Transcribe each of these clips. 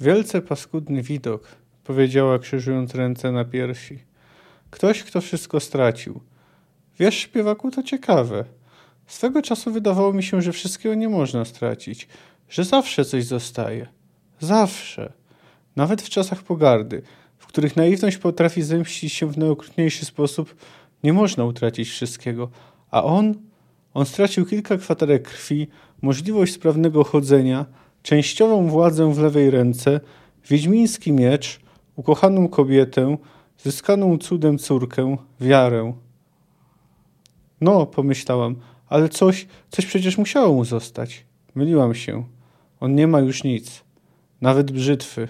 Wielce paskudny widok, powiedziała krzyżując ręce na piersi. Ktoś, kto wszystko stracił. Wiesz, śpiewaku, to ciekawe. Swego czasu wydawało mi się, że wszystkiego nie można stracić, że zawsze coś zostaje. Zawsze. Nawet w czasach pogardy, w których naiwność potrafi zemścić się w najokrutniejszy sposób, nie można utracić wszystkiego. A on? On stracił kilka kwaterek krwi, możliwość sprawnego chodzenia, częściową władzę w lewej ręce, wiedźmiński miecz, ukochaną kobietę, zyskaną cudem córkę, wiarę. No, pomyślałam, ale coś, coś przecież musiało mu zostać. Myliłam się. On nie ma już nic. Nawet brzytwy.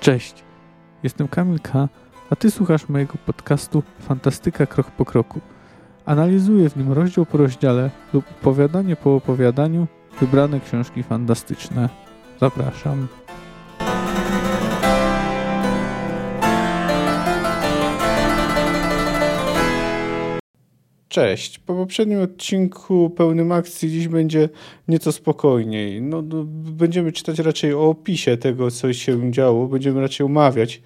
Cześć, jestem Kamil K., a Ty słuchasz mojego podcastu Fantastyka Krok po Kroku. Analizuję w nim rozdział po rozdziale lub opowiadanie po opowiadaniu wybrane książki fantastyczne. Zapraszam. Cześć. Po poprzednim odcinku pełnym akcji dziś będzie nieco spokojniej. No, no, będziemy czytać raczej o opisie tego, co się działo. Będziemy raczej omawiać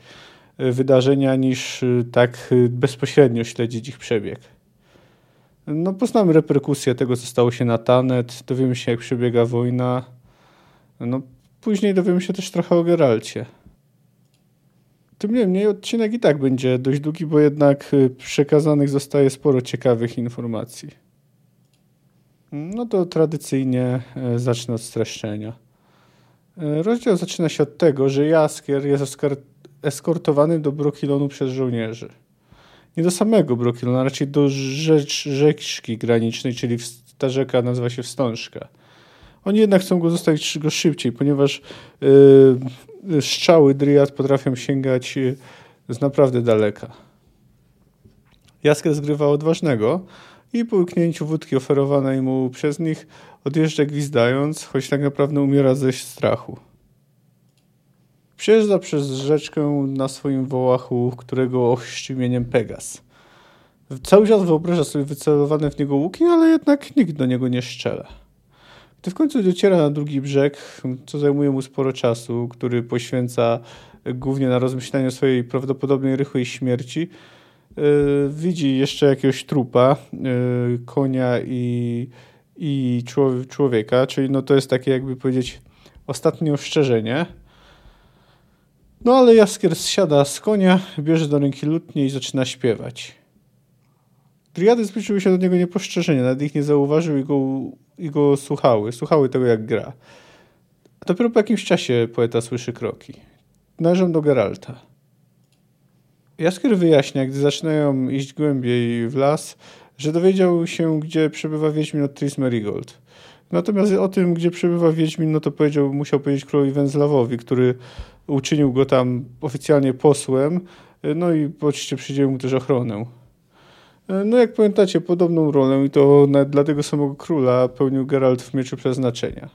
e, wydarzenia, niż e, tak e, bezpośrednio śledzić ich przebieg. No, poznamy reperkusje tego, co stało się na Tanet, dowiemy się, jak przebiega wojna. No, później dowiemy się też trochę o Geralcie. Tym niemniej odcinek i tak będzie dość długi, bo jednak y, przekazanych zostaje sporo ciekawych informacji. No to tradycyjnie y, zacznę od streszczenia. Y, rozdział zaczyna się od tego, że Jaskier jest eskortowany do Brokilonu przez żołnierzy. Nie do samego Brokilona, raczej do rzecz, rzeczki granicznej, czyli ta rzeka nazywa się Wstążka. Oni jednak chcą go zostawić go szybciej, ponieważ yy, strzały Dryad potrafią sięgać y, z naprawdę daleka. Jaskier zgrywa odważnego i po łyknięciu wódki oferowanej mu przez nich odjeżdża gwizdając, choć tak naprawdę umiera ze strachu. Przejeżdża przez rzeczkę na swoim wołachu, którego ochrzci imieniem Pegas. Cały czas wyobraża sobie wycelowane w niego łuki, ale jednak nikt do niego nie strzela. Gdy w końcu dociera na drugi brzeg, co zajmuje mu sporo czasu, który poświęca głównie na rozmyślanie o swojej prawdopodobnej rychłej śmierci, yy, widzi jeszcze jakiegoś trupa, yy, konia i, i człowieka, czyli no to jest takie jakby powiedzieć ostatnie ostrzeżenie. No ale Jaskier zsiada z konia, bierze do ręki lutnię i zaczyna śpiewać. Driady zbliżyły się do niego niepostrzeżenie, nawet ich nie zauważył i go, i go słuchały. Słuchały tego, jak gra. A dopiero po jakimś czasie poeta słyszy kroki. Należą do Geralta. Jaskier wyjaśnia, gdy zaczynają iść głębiej w las, że dowiedział się, gdzie przebywa Wiedźmin od Tris Merigold. Natomiast o tym, gdzie przebywa Wiedźmin, no to powiedział, musiał powiedzieć królowi Węzlawowi, który uczynił go tam oficjalnie posłem, no i oczywiście przydzielił mu też ochronę. E, no jak pamiętacie, podobną rolę i to dla tego samego króla pełnił Geralt w Mieczu Przeznaczenia.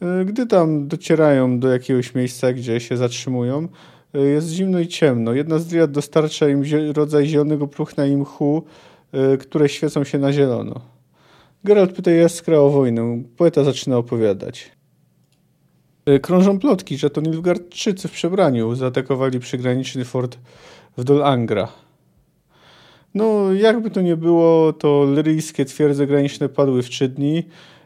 E, gdy tam docierają do jakiegoś miejsca, gdzie się zatrzymują, e, jest zimno i ciemno. Jedna z driad dostarcza im rodzaj zielonego próchna i mchu, które świecą się na zielono. Geralt pyta Jaskra o wojnę. Poeta zaczyna opowiadać. Krążą plotki, że to Nilfgaardczycy w przebraniu zaatakowali przygraniczny fort w Dol Angra. No, jakby to nie było, to lyryjskie twierdze graniczne padły w trzy dni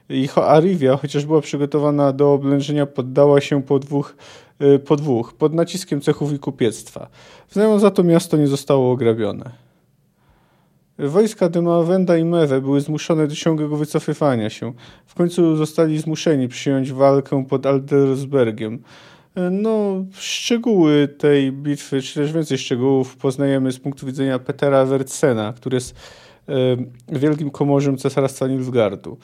i Arivia, chociaż była przygotowana do oblężenia, poddała się po dwóch, y, po dwóch pod naciskiem cechów i kupiectwa. W zamian za to miasto nie zostało ograbione. Wojska Demawenda i Mewe były zmuszone do ciągłego wycofywania się. W końcu zostali zmuszeni przyjąć walkę pod Aldersbergiem. No, szczegóły tej bitwy, czy też więcej szczegółów poznajemy z punktu widzenia Petera Wertsena, który jest e, wielkim komorzem cesarstwa Nilfgardu.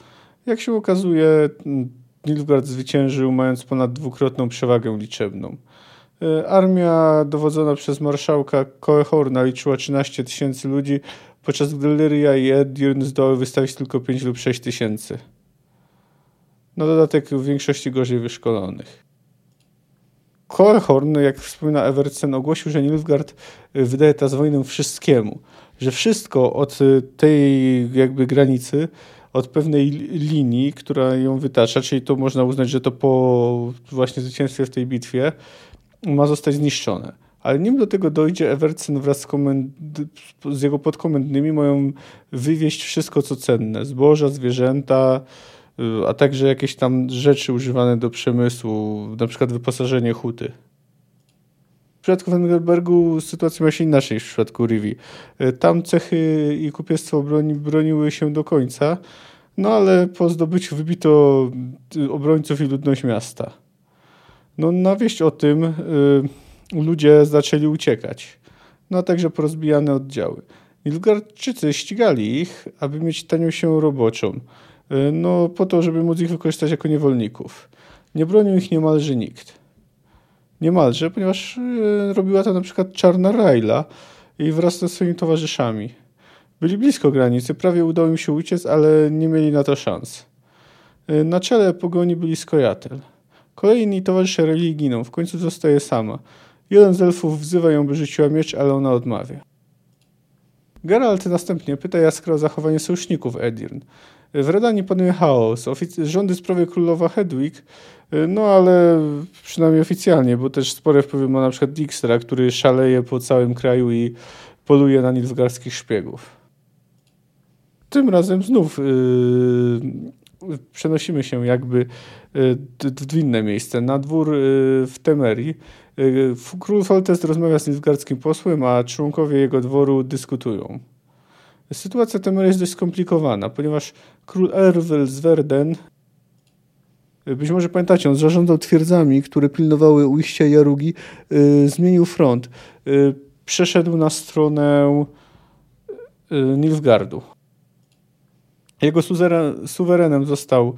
Jak się okazuje, Nilfgaard zwyciężył, mając ponad dwukrotną przewagę liczebną. E, armia dowodzona przez marszałka Koehorna liczyła 13 tysięcy ludzi, podczas gdy Lyria i Edirn zdołały wystawić tylko 5 lub 6 tysięcy. Na dodatek w większości gorzej wyszkolonych. Korhorn, jak wspomina Evertsen, ogłosił, że Nilfgaard wydaje teraz wojnę wszystkiemu. Że wszystko od tej jakby granicy, od pewnej linii, która ją wytacza, czyli to można uznać, że to po właśnie zwycięstwie w tej bitwie ma zostać zniszczone. Ale nim do tego dojdzie, Evertsen wraz z, z, jego podkomendnymi mają wywieźć wszystko, co cenne. Zboża, zwierzęta, y, a także jakieś tam rzeczy używane do przemysłu, na przykład wyposażenie huty. W przypadku Wengerbergu sytuacja ma się inaczej niż w przypadku Rivi. Y, tam cechy i kupiectwo broni, broniły się do końca, no ale po zdobyciu wybito y, obrońców i ludność miasta. No, na wieść o tym yy, ludzie zaczęli uciekać. No a także porozbijane oddziały. Nilfgaardczycy ścigali ich, aby mieć tanią się roboczą. Yy, no po to, żeby móc ich wykorzystać jako niewolników. Nie bronił ich niemalże nikt. Niemalże, ponieważ yy, robiła to na przykład Czarna Rajla i wraz ze swoimi towarzyszami. Byli blisko granicy, prawie udało im się uciec, ale nie mieli na to szans. Yy, na czele pogoni byli Skojatel. Kolejni towarzysze religii giną, w końcu zostaje sama. Jeden z elfów wzywa ją, by rzuciła miecz, ale ona odmawia. Geralt następnie pyta Jaskra o zachowanie sojuszników Edirn. W Redanii panuje chaos. Ofic- rządy sprawy królowa Hedwig, no ale przynajmniej oficjalnie, bo też spore wpływy ma na przykład Dijkstra, który szaleje po całym kraju i poluje na nilfgaardskich szpiegów. Tym razem znów yy, przenosimy się jakby w inne miejsce, na dwór y, w Temerii. Y, król Foltest rozmawia z nilfgaardzkim posłem, a członkowie jego dworu dyskutują. Sytuacja Temerii jest dość skomplikowana, ponieważ król Erwel z Verden y, być może pamiętacie, on zarządzał twierdzami, które pilnowały ujścia Jarugi, zmienił front. przeszedł na stronę Nilfgardu. Jego suwerenem został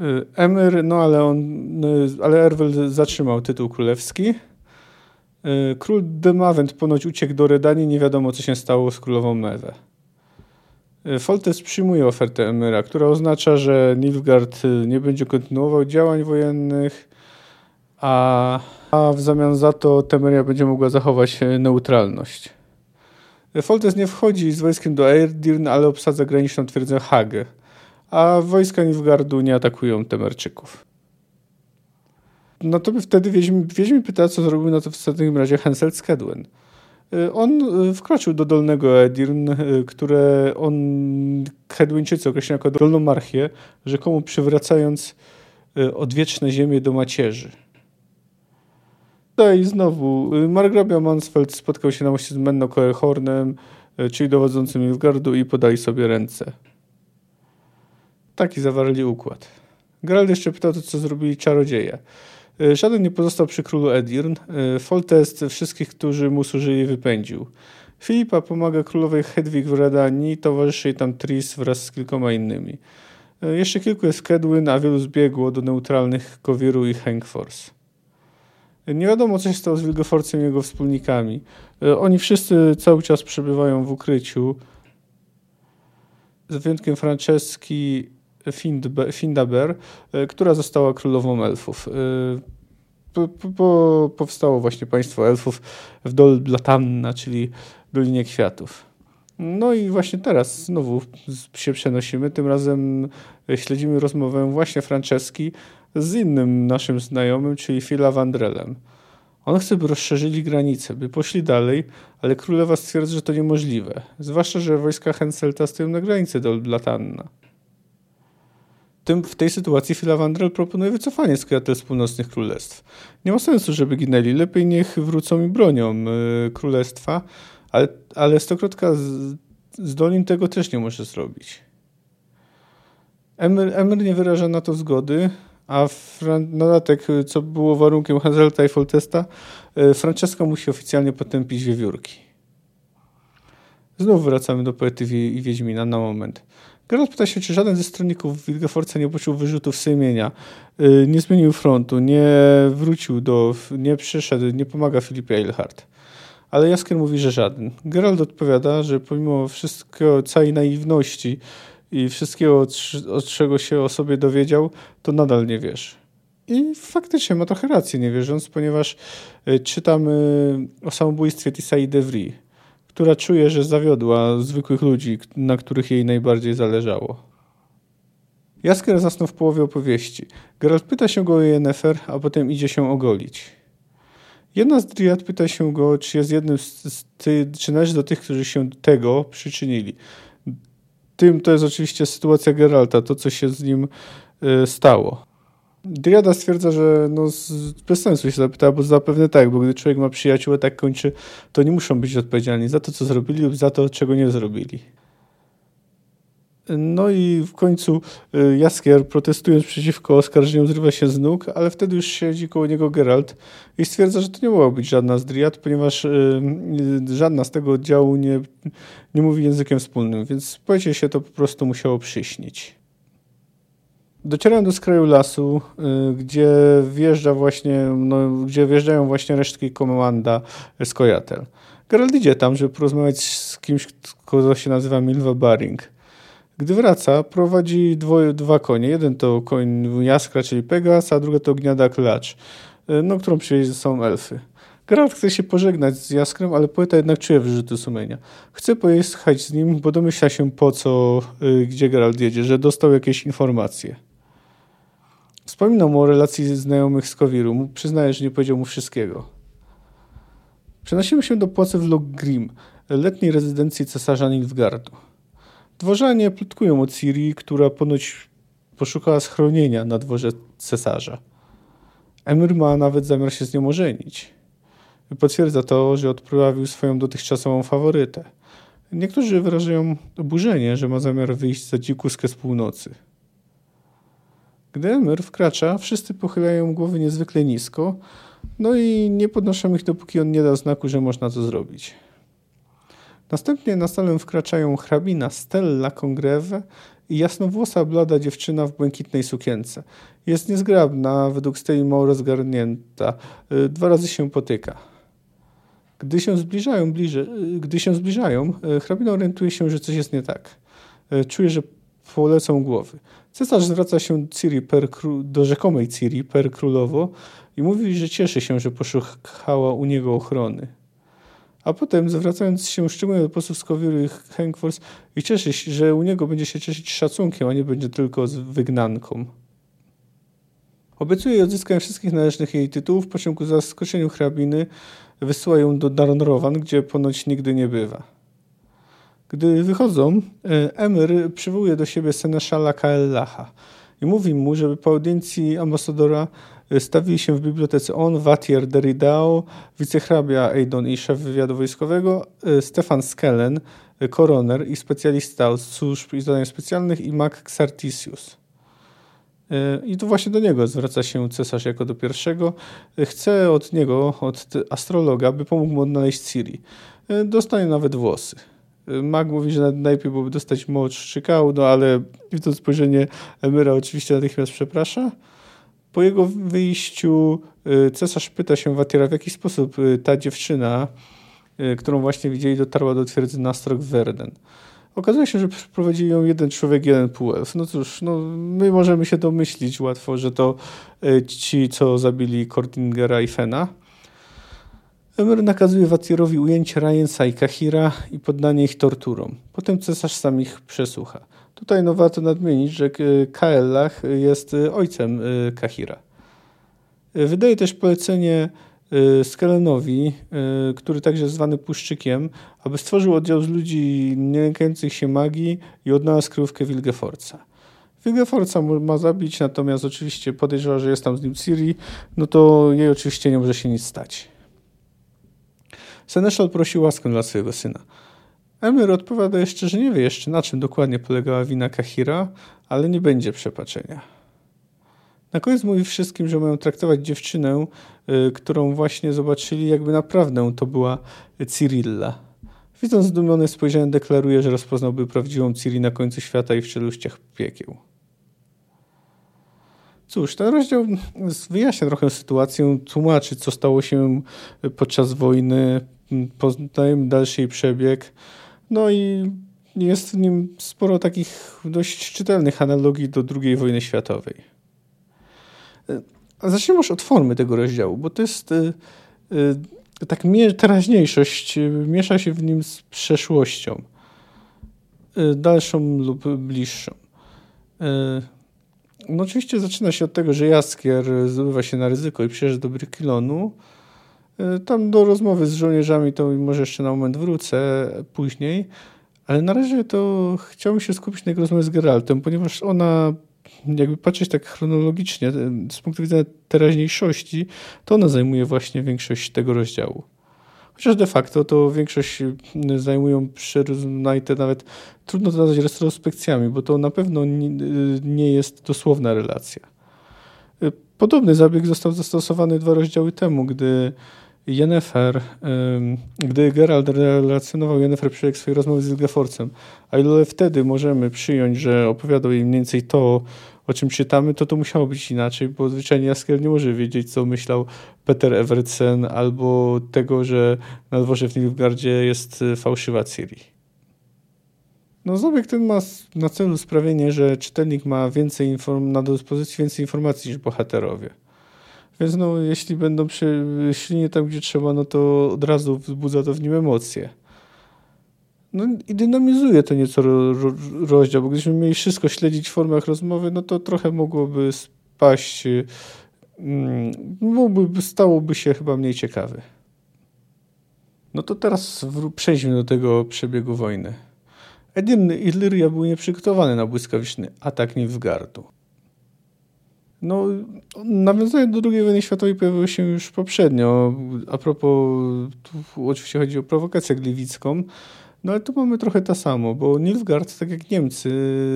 Y, Emir, no ale on, y, ale Erwel zatrzymał tytuł królewski. Y, król Demawent ponoć uciekł do Redanii, nie wiadomo co się stało z królową Mewe. Foltest przyjmuje ofertę Emyra, która oznacza, że Nilfgaard nie będzie kontynuował działań wojennych, a, a w zamian za to Temeria będzie mogła zachować neutralność. Foltest nie wchodzi z wojskiem do Edirn, ale obsadza graniczną twierdzę Hagę a wojska Nilfgaardu nie atakują Temerczyków. No to by wtedy Wiedźmi, Wiedźmi pyta, co zrobił na to w takim razie Hensel Skedwen. Y, on y, wkroczył do Dolnego Edirn, y, które on Hedwyńczycy określają jako Dolną Marchię, rzekomo przywracając odwieczne ziemię do macierzy. No i znowu margrabia Mansfeld spotkał się na moście z Menno Koehornem, czyli dowodzącym Nilfgaardu i podali sobie ręce. Taki zawarli układ. Geralt jeszcze pytał to, co zrobili czarodzieje. E, żaden nie pozostał przy królu Edirn. E, Foltest wszystkich, którzy mu służyli, wypędził. Filipa pomaga królowej Hedwig w Redanii, towarzyszy jej tam Tris wraz z kilkoma innymi. E, jeszcze kilku jest Kedwyn, a wielu zbiegło do neutralnych Kowiru i Hengfors. Nie wiadomo, co się stało z Wilgeforcem i jego wspólnikami. Oni wszyscy cały czas przebywają w ukryciu. Z wyjątkiem Franceski Findaber, e, która została królową elfów. E, po, po, powstało właśnie państwo elfów w Dol Blatanna, czyli Dolinie Kwiatów. No i właśnie teraz znowu się przenosimy. Tym razem śledzimy rozmowę właśnie Franceski z innym naszym znajomym, czyli Phila Vandrelem. On chce, by rozszerzyli granice, by poszli dalej, ale królowa stwierdza, że to niemożliwe. Zwłaszcza, że wojska Henselta stoją na granicy Dol Blatanna tym, w tej sytuacji Filavandrel proponuje wycofanie z północnych królestw. Nie ma sensu, żeby ginęli. Lepiej niech wrócą i bronią y, królestwa, ale, ale Stokrotka z, z Dolin tego też nie może zrobić. Emir, nie wyraża na to zgody, a Fran na dodatek, co było warunkiem Hazelta i Foltesta, y, Francesca musi oficjalnie potępić wiewiórki. Znów wracamy do poety i Wiedźmina na moment. Geralt pyta się, czy żaden ze stronników Wilgefortza nie poczuł wyrzutów sumienia, y, nie zmienił frontu, nie wrócił do, nie przyszedł, nie pomaga Filipie Eilhart. Ale Jaskier mówi, że żaden. Geralt odpowiada, że pomimo wszystkiego, całej naiwności i wszystkiego, od czego się o sobie dowiedział, to nadal nie wiesz. I faktycznie ma trochę rację, nie wierząc, ponieważ y, czytamy o samobójstwie Tisai DeVry, która czuje, że zawiodła zwykłych ludzi, na których jej najbardziej zależało. Jaskier zasnął w połowie opowieści. Geralt pyta się go o Yennefer, a potem idzie się ogolić. Jedna z Driad pyta się go, czy jest jednym z, ty, czy należy do tych, którzy się do tego przyczynili. Tym to jest oczywiście sytuacja Geralta, to co się z nim y, stało. Driada stwierdza, że no, bez sensu się zapyta, bo zapewne tak, bo gdy człowiek ma przyjaciół, tak kończy, to nie muszą być odpowiedzialni za to, co zrobili lub za to, czego nie zrobili. No i w końcu y, Jaskier, protestując przeciwko oskarżeniom, zrywa się z nóg, ale wtedy już siedzi koło niego Geralt i stwierdza, że to nie mogła być żadna z Driad, ponieważ y, y, żadna z tego oddziału nie, nie mówi językiem wspólnym, więc powiecie się to po prostu musiało przyśnić. Docierają do skraju lasu, gdzie wjeżdża właśnie, no, gdzie wjeżdżają właśnie resztki komanda z Kojatel. Geralt idzie tam, żeby porozmawiać z kimś, kto się nazywa Milva Baring. Gdy wraca, prowadzi dwoje, dwa konie. Jeden to koń Jaskra, czyli Pegas, a drugi to Gniada Klacz, e, no, którą przywieźli elfy. Geralt chce się pożegnać z Jaskrem, ale poeta jednak czuje wyrzuty sumienia. Chce pojechać z nim, bo domyśla się po co, y, gdzie Geralt jedzie, że dostał jakieś informacje. Wspominał mu o relacji znajomych z Kowiru. Przyznaje, że nie powiedział mu wszystkiego. Przenosimy się do płacy w Loggrim, letniej rezydencji cesarza Nilfgaardu. Dworzanie plotkują o Ciri, która ponoć poszukała schronienia na dworze cesarza. Emir ma nawet zamiar się z nią ożenić. Potwierdza to, że odprawił swoją dotychczasową faworytę. Niektórzy wyrażają oburzenie, że ma zamiar wyjść za dzikuskę z północy. Gdy Emir wkracza, wszyscy pochylają głowy niezwykle nisko, no i nie podnoszą ich, dopóki on nie da znaku, że można to zrobić. Następnie na salę wkraczają hrabina Stella Congreve i jasnowłosa, blada dziewczyna w błękitnej sukience. Jest niezgrabna, według Steli mało rozgarnięta. Y, dwa razy się potyka. Gdy się zbliżają, bliżej, y, gdy się zbliżają, y, hrabina orientuje się, że coś jest nie tak. Czuje, że polecą głowy. Cesarz zwraca się Ciri per, do rzekomej Ciri per królowo i mówi, że cieszy się, że poszukała u niego ochrony. A potem, zwracając się szczególnie do posłów i Henkfors, i cieszy się, że u niego będzie się cieszyć szacunkiem, a nie będzie tylko z wygnanką. Obiecuje odzyskanie wszystkich należnych jej tytułów, po czym ku zaskoczeniu hrabiny wysyła ją do Darnrowan, gdzie ponoć nigdy nie bywa. Gdy wychodzą, e, Emir przywołuje do siebie seneszala Kaellacha i mówi mu, żeby po audiencji ambasadora Stawili się w bibliotece on, Watier Derridao, wicehrabia Eidon i szef wywiadu wojskowego, e, Stefan Skellen, e, koroner i specjalista od służb i zadań specjalnych i Mac Xartisius. E, I tu właśnie do niego zwraca się cesarz jako do pierwszego. Chce od niego, od astrologa, by pomógł mu odnaleźć Ciri. Dostanie nawet włosy. Mag mówi, że najlepiej byłoby dostać moc czy no ale widząc spojrzenie Emyra oczywiście natychmiast przeprasza. Po jego wyjściu y, cesarz pyta się Watiera, w jaki sposób y, ta dziewczyna, y, którą właśnie widzieli, dotarła do twierdzy Nastrok Verden. Okazuje się, że przeprowadził ją jeden człowiek, jeden półelf. No cóż, no, my możemy się domyślić łatwo, że to ci, co zabili Kordingera i Fena. Emer nakazuje Watierowi ujęcie Ryansa i Kahira i poddanie ich torturom. Potem cesarz sam ich przesłucha. Tutaj no, warto nadmienić, że Kaellach jest ojcem y, Kahira. Wydaje też polecenie y, Skelenowi, y, który także jest zwany Puszczykiem, aby stworzył oddział z ludzi nie lękających się magii i odnalazł kryjówkę Wilgeforca. Wilgeforca ma zabić, natomiast oczywiście podejrzewa, że jest tam z nim Ciri, no to jej oczywiście nie może się nic stać. Seneszal prosi łaskę dla swojego syna. Emir odpowiada jeszcze, że nie wie jeszcze na czym dokładnie polegała wina Kahira, ale nie będzie przepaczenia. Na koniec mówi wszystkim, że mają traktować dziewczynę, y, którą właśnie zobaczyli, jakby naprawdę to była Cyrilla. Widząc zdumione spojrzenie, deklaruje, że rozpoznałby prawdziwą Ciri na końcu świata i w czeluściach piekieł. Cóż, ten rozdział wyjaśnia trochę sytuację, tłumaczy, co stało się podczas wojny, poznajemy dalszy przebieg. No i jest w nim sporo takich dość czytelnych analogii do II wojny światowej. A zacznijmy już od formy tego rozdziału, bo to jest y, y, tak teraźniejszość miesza się w nim z przeszłością, dalszą lub bliższą. No oczywiście zaczyna się od tego, że Jaskier zdobywa się na ryzyko i przyjeżdża do Brykilonu. Y, tam do rozmowy z żołnierzami to może jeszcze na moment wrócę później, ale na razie to chciałbym się skupić na jego rozmowie z Geraltem, ponieważ ona jakby patrzeć tak chronologicznie, z punktu widzenia teraźniejszości, to ona zajmuje właśnie większość tego rozdziału. Chociaż de facto to większość zajmują przyrównajte nawet, trudno to nazwać retrospekcjami, bo to na pewno nie jest dosłowna relacja. Podobny zabieg został zastosowany dwa rozdziały temu, gdy Yennefer, gdy Gerald relacjonował Yennefer przebieg swojej rozmowy z Ilgeforcem, a ile wtedy możemy przyjąć, że opowiadał jej mniej więcej to, o czym czytamy, to to musiało być inaczej, bo zwyczajnie Jaskier nie może wiedzieć, co myślał Peter Evertsen, albo tego, że na dworze w Nilfgaardzie jest y, fałszywa Ciri. No, zabieg ten ma na celu sprawienie, że czytelnik ma więcej inform na dyspozycji więcej informacji niż bohaterowie. Więc no, jeśli będą szli nie tam, gdzie trzeba, no to od razu wzbudza to w nim emocje. No i dynamizuje to nieco ro, ro, rozdział, bo gdybyśmy mieli wszystko śledzić w formach rozmowy, no to trochę mogłoby spaść, mm, mógłby, stałoby się chyba mniej ciekawy. No to teraz przejdźmy do tego przebiegu wojny. Edirn Illyria był nieprzygotowany na błyskawiczny atak Nilfgaardu. No, nawiązania do II wojny światowej pojawiły się już poprzednio. A propos, tu oczywiście chodzi o prowokację gliwicką, no ale tu mamy trochę to samo, bo Nilfgaard, tak jak Niemcy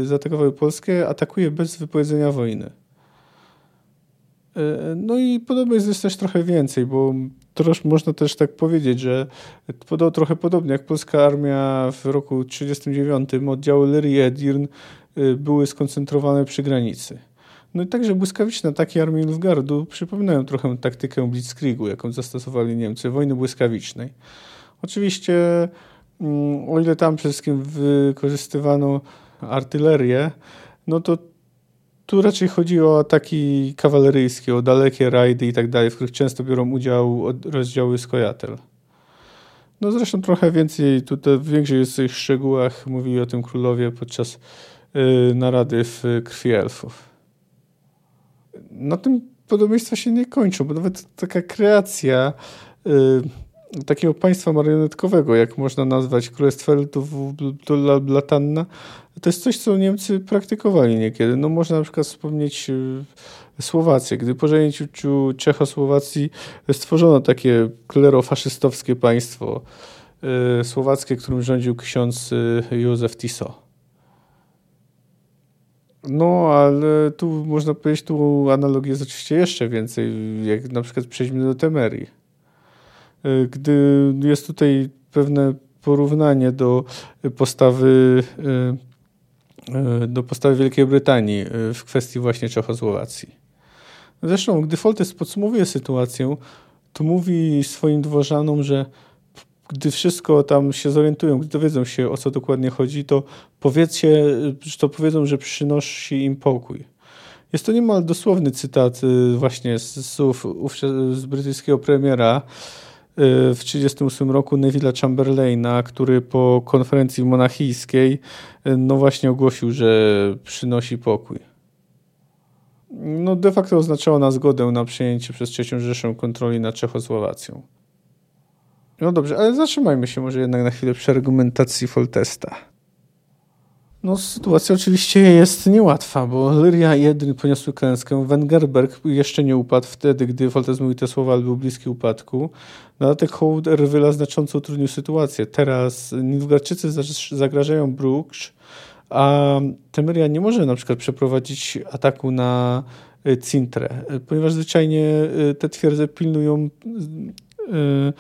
zaatakowały Polskę, atakuje bez wypowiedzenia wojny. E, no i podobnie jest też trochę więcej, bo trosz, można też tak powiedzieć, że trochę podobnie jak polska armia w roku 1939, oddziały Lery i Edirn e, były skoncentrowane przy granicy. No i także błyskawiczne ataki armii Lufgardu przypominają trochę taktykę Blitzkriegu, jaką zastosowali Niemcy, wojny błyskawicznej. Oczywiście, mm, o ile tam przede wszystkim wykorzystywano artylerię, no to tu raczej chodzi o ataki kawaleryjskie, o dalekie rajdy i tak dalej, w których często biorą udział rozdziały Skojatel. No zresztą trochę więcej, tutaj w większych szczegółach mówili o tym królowie podczas y, narady w Krwi Elfów na tym podobieństwa się nie kończą, bo nawet taka kreacja y, takiego państwa marionetkowego, jak można nazwać Królestwo Blatanna, to jest coś, co Niemcy praktykowali niekiedy. No można na przykład wspomnieć y, Słowację. Gdy po zajęciu Czechosłowacji stworzono takie klerofaszystowskie państwo y, słowackie, którym rządził ksiądz y, Józef Tiso. No, ale tu można powiedzieć, tu analogii jest oczywiście jeszcze więcej, jak na przykład przejdźmy do Temerii. E, gdy jest tutaj pewne porównanie do postawy e, e, do postawy Wielkiej Brytanii w kwestii właśnie Czechosłowacji. Zresztą, gdy Foltest podsumowuje sytuację, to mówi swoim dworzanom, że gdy wszystko tam się zorientują, gdy dowiedzą się o co dokładnie chodzi, to powiedzcie, to powiedzą, że przynosi im pokój. Jest to niemal dosłowny cytat y, właśnie z słów z brytyjskiego premiera y, w 1938 roku Neville'a Chamberlaina, który po konferencji monachijskiej y, no właśnie ogłosił, że przynosi pokój. No de facto oznaczało na zgodę na przejęcie przez III Rzeszę kontroli nad Czechosłowacją. No dobrze, ale zatrzymajmy się może jednak na chwilę przy argumentacji Foltesta. No, sytuacja oczywiście jest niełatwa, bo Lyria i poniosły klęskę. Wengerberg jeszcze nie upadł wtedy, gdy Foltest mówił te słowa, ale był bliski upadku. Dodatek hołd Erwyla znacząco utrudnił sytuację. Teraz Nilfgaardczycy zagrażają Bruges, a Temeria nie może na przykład przeprowadzić ataku na y, Cintrę, ponieważ zwyczajnie y, te twierdze pilnują y,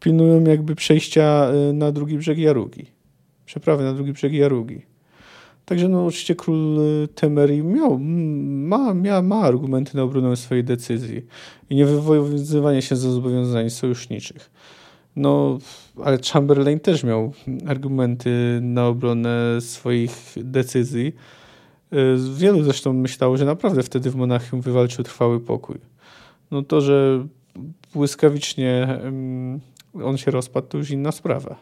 pilnują jakby przejścia y, na drugi brzeg Jarugi. Przeprawy na drugi brzeg Jarugi. Także no oczywiście król y, Temerii miał, ma, miał, ma argumenty na obronę swojej decyzji i nie wywiązywanie się ze zobowiązań sojuszniczych. No, ale Chamberlain też miał argumenty na obronę swoich decyzji. Y, wielu zresztą myślało, że naprawdę wtedy w Monachium wywalczył trwały pokój. No to, że błyskawicznie on się rozpadł, to już inna sprawa.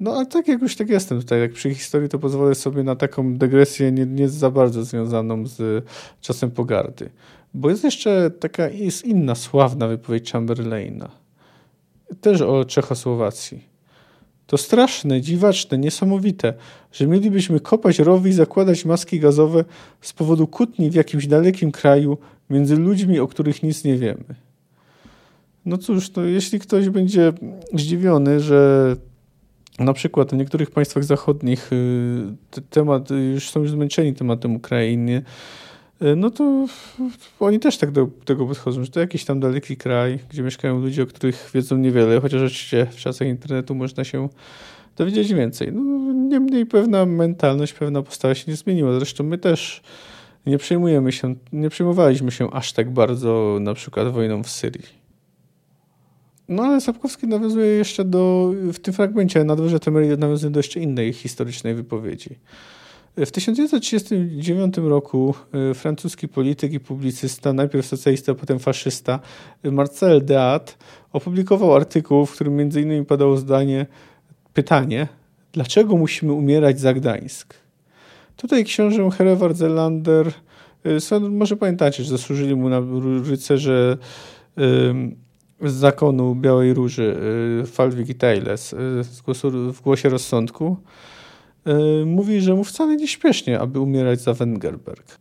No a tak jak już tak jestem tutaj, jak przy historii, to pozwolę sobie na taką dygresję nie, nie za bardzo związaną z czasem pogardy. Bo jest jeszcze taka, jest inna sławna wypowiedź Chamberlaina. Też o Czechosłowacji. To straszne, dziwaczne, niesamowite, że mielibyśmy kopać rowy i zakładać maski gazowe z powodu kłótni w jakimś dalekim kraju między ludźmi, o których nic nie wiemy. No cóż, to jeśli ktoś będzie zdziwiony, że na przykład w niektórych państwach zachodnich y, temat, już są już zmęczeni tematem Ukrainy, y, no to oni też tak do tego podchodzą, że to jakiś tam daleki kraj, gdzie mieszkają ludzie, o których wiedzą niewiele, chociaż oczywiście w czasach internetu można się dowiedzieć więcej. No, niemniej pewna mentalność, pewna postawa się nie zmieniła. Zresztą my też nie przejmujemy się, nie przejmowaliśmy się aż tak bardzo na przykład wojną w Syrii. No ale Sapkowski nawiązuje jeszcze do, w tym fragmencie na dworze Temerii nawiązuje do jeszcze innej historycznej wypowiedzi. W 1939 roku e, francuski polityk i publicysta, najpierw socjalista, potem faszysta, Marcel Deat opublikował artykuł, w którym innymi padało zdanie, pytanie, dlaczego musimy umierać za Gdańsk? Tutaj książę Hereward Zelander, e, może pamiętacie, że zasłużyli mu na rycerze z zakonu Białej Róży y, Falwig i Tejles y, w głosie rozsądku y, mówi, że mu wcale nie śpiesznie, aby umierać za Wengerberg.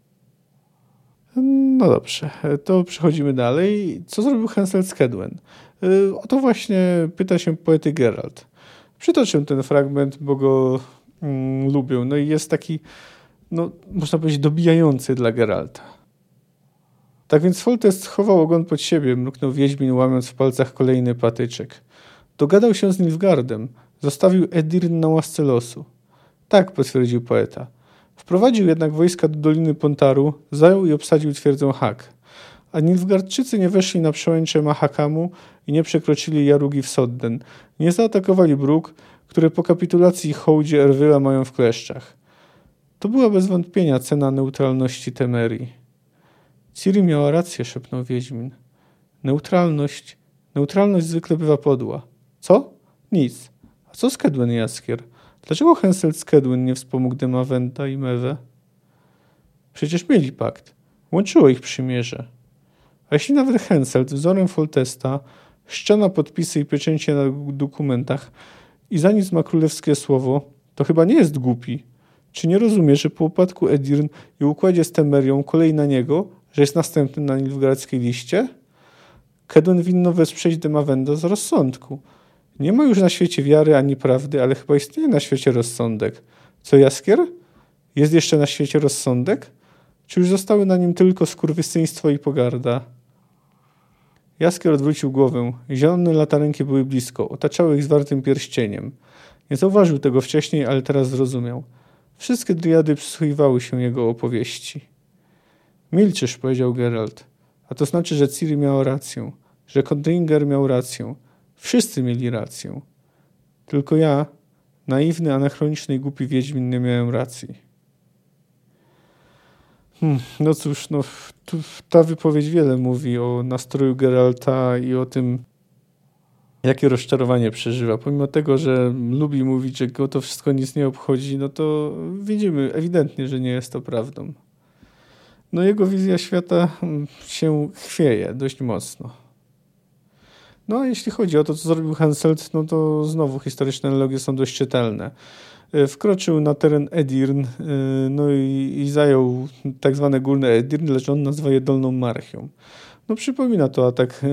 No dobrze, to przechodzimy dalej. Co zrobił Hansel Skedwen? O to właśnie pyta się poety Gerald. Przytoczę ten fragment, bo go mm, lubię. No i jest taki, no, można powiedzieć, dobijający dla Geralta. Tak więc Foltest schował ogon pod siebie, mruknął Wiedźmin, łamiąc w palcach kolejny patyczek. Dogadał się z Nilfgardem. Zostawił Edirn na łasce losu. Tak, potwierdził poeta. Wprowadził jednak wojska do Doliny Pontaru, zajął i obsadził twierdzę Hak. A Nilfgardczycy nie weszli na przełęcze Mahakamu i nie przekroczyli Jarugi w Sodden. Nie zaatakowali Bruk, które po kapitulacji hołdzie Erwyla mają w kleszczach. To była bez wątpienia cena neutralności Temerii. Ciri miała rację, szepnął Wiedźmin. Neutralność. Neutralność zwykle bywa podła. Co? Nic. A co Skedwen i Jaskier? Dlaczego Hensel Skedwen nie wspomógł Demawenta i Mewe? Przecież mieli pakt. Łączyło ich przymierze. A jeśli nawet Hensel wzorem Foltesta ściana podpisy i pieczęcie na dokumentach i za nic ma królewskie słowo, to chyba nie jest głupi. Czy nie rozumie, że po upadku Edirn i układzie z Temerią kolej na niego, że jest następny na nilfgaardzkiej liście, Kedun winno wesprzeć Demawenda z rozsądku. Nie ma już na świecie wiary ani prawdy, ale chyba istnieje na świecie rozsądek. Co Jaskier? Jest jeszcze na świecie rozsądek? Czy już zostały na nim tylko skurwysyństwo i pogarda? Jaskier odwrócił głowę. Zielone latarenki były blisko, otaczały ich zwartym pierścieniem. Nie zauważył tego wcześniej, ale teraz zrozumiał. Wszystkie driady przysłuchiwały się jego opowieści. Milczysz, powiedział Geralt. A to znaczy, że Ciri miała rację, że Kodringer miał rację. Wszyscy mieli rację. Tylko ja, naiwny, anachroniczny i głupi Wiedźmin, nie miałem racji. Hmm, no cóż, no, tu, ta wypowiedź wiele mówi o nastroju Geralta i o tym, jakie rozczarowanie przeżywa. Pomimo tego, że lubi mówić, że go to wszystko nic nie obchodzi, no to widzimy ewidentnie, że nie jest to prawdą no jego wizja świata mm, się chwieje dość mocno. No a jeśli chodzi o to, co zrobił Henselt, no to znowu historyczne analogie są dość czytelne. E, wkroczył na teren Edirn, e, no i, i zajął tak zwane górne Edirn, lecz on nazywa je Dolną Marchią. No przypomina to atak e,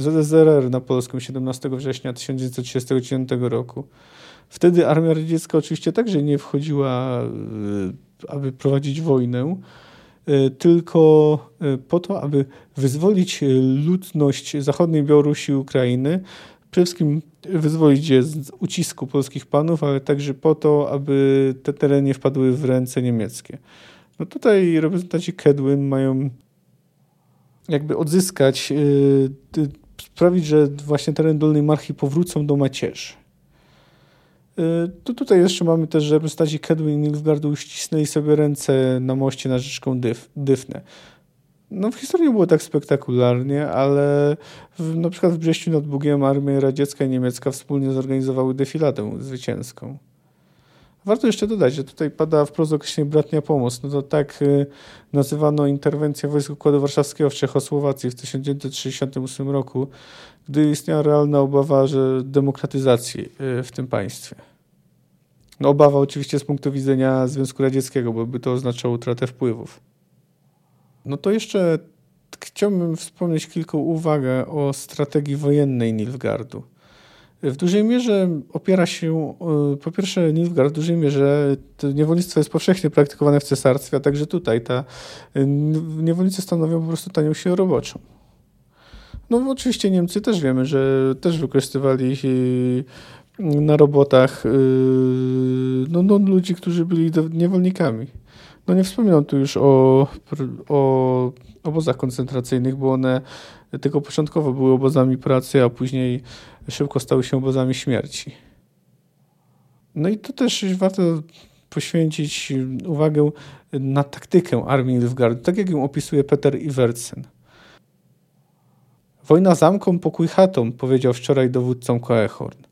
ZSRR na Polskę 17 września 1939 roku. Wtedy armia radziecka oczywiście także nie wchodziła, aby prowadzić wojnę, tylko e, po to, aby wyzwolić e, ludność zachodniej Białorusi i Ukrainy, przede wszystkim wyzwolić je z ucisku polskich panów, ale także po to, aby te tereny wpadły w ręce niemieckie. No tutaj reprezentanci Kedwin mają jakby odzyskać, sprawić, że właśnie teren Dolnej Marchi powrócą do macierzy. Y, to tutaj jeszcze mamy też, że reprezentanci Kedwin i Nilfgaardu uścisnęli sobie ręce na moście na rzeczką Dyf, Dyfnę. No w historii było tak spektakularnie, ale w, na przykład w Brześciu nad Bugiem armia radziecka i niemiecka wspólnie zorganizowały defiladę zwycięską. Warto jeszcze dodać, że tutaj pada wprost określenie bratnia pomoc. No to tak y, nazywano interwencję wojsk Układu Warszawskiego w Czechosłowacji w 1968 roku, gdy istniała realna obawa że demokratyzacji y, w tym państwie. No obawa oczywiście z punktu widzenia Związku Radzieckiego, bo by to oznaczało utratę wpływów. No to jeszcze chciałbym wspomnieć kilka uwag o strategii wojennej Nilfgardu. W dużej mierze opiera się, e, po pierwsze Nilfgaard w dużej mierze to niewolnictwo jest powszechnie praktykowane w cesarstwie, a także tutaj ta e, niewolnicy stanowią po prostu tanią siłę roboczą. No oczywiście Niemcy też wiemy, że też wykorzystywali e, na robotach no, no, ludzi, którzy byli niewolnikami. No nie wspominam tu już o, o obozach koncentracyjnych, bo one tylko początkowo były obozami pracy, a później szybko stały się obozami śmierci. No i to też warto poświęcić uwagę na taktykę armii Nilfgaardu, tak jak ją opisuje Peter Iversen. Wojna zamką, pokój chatą, powiedział wczoraj dowódcom Koehorn.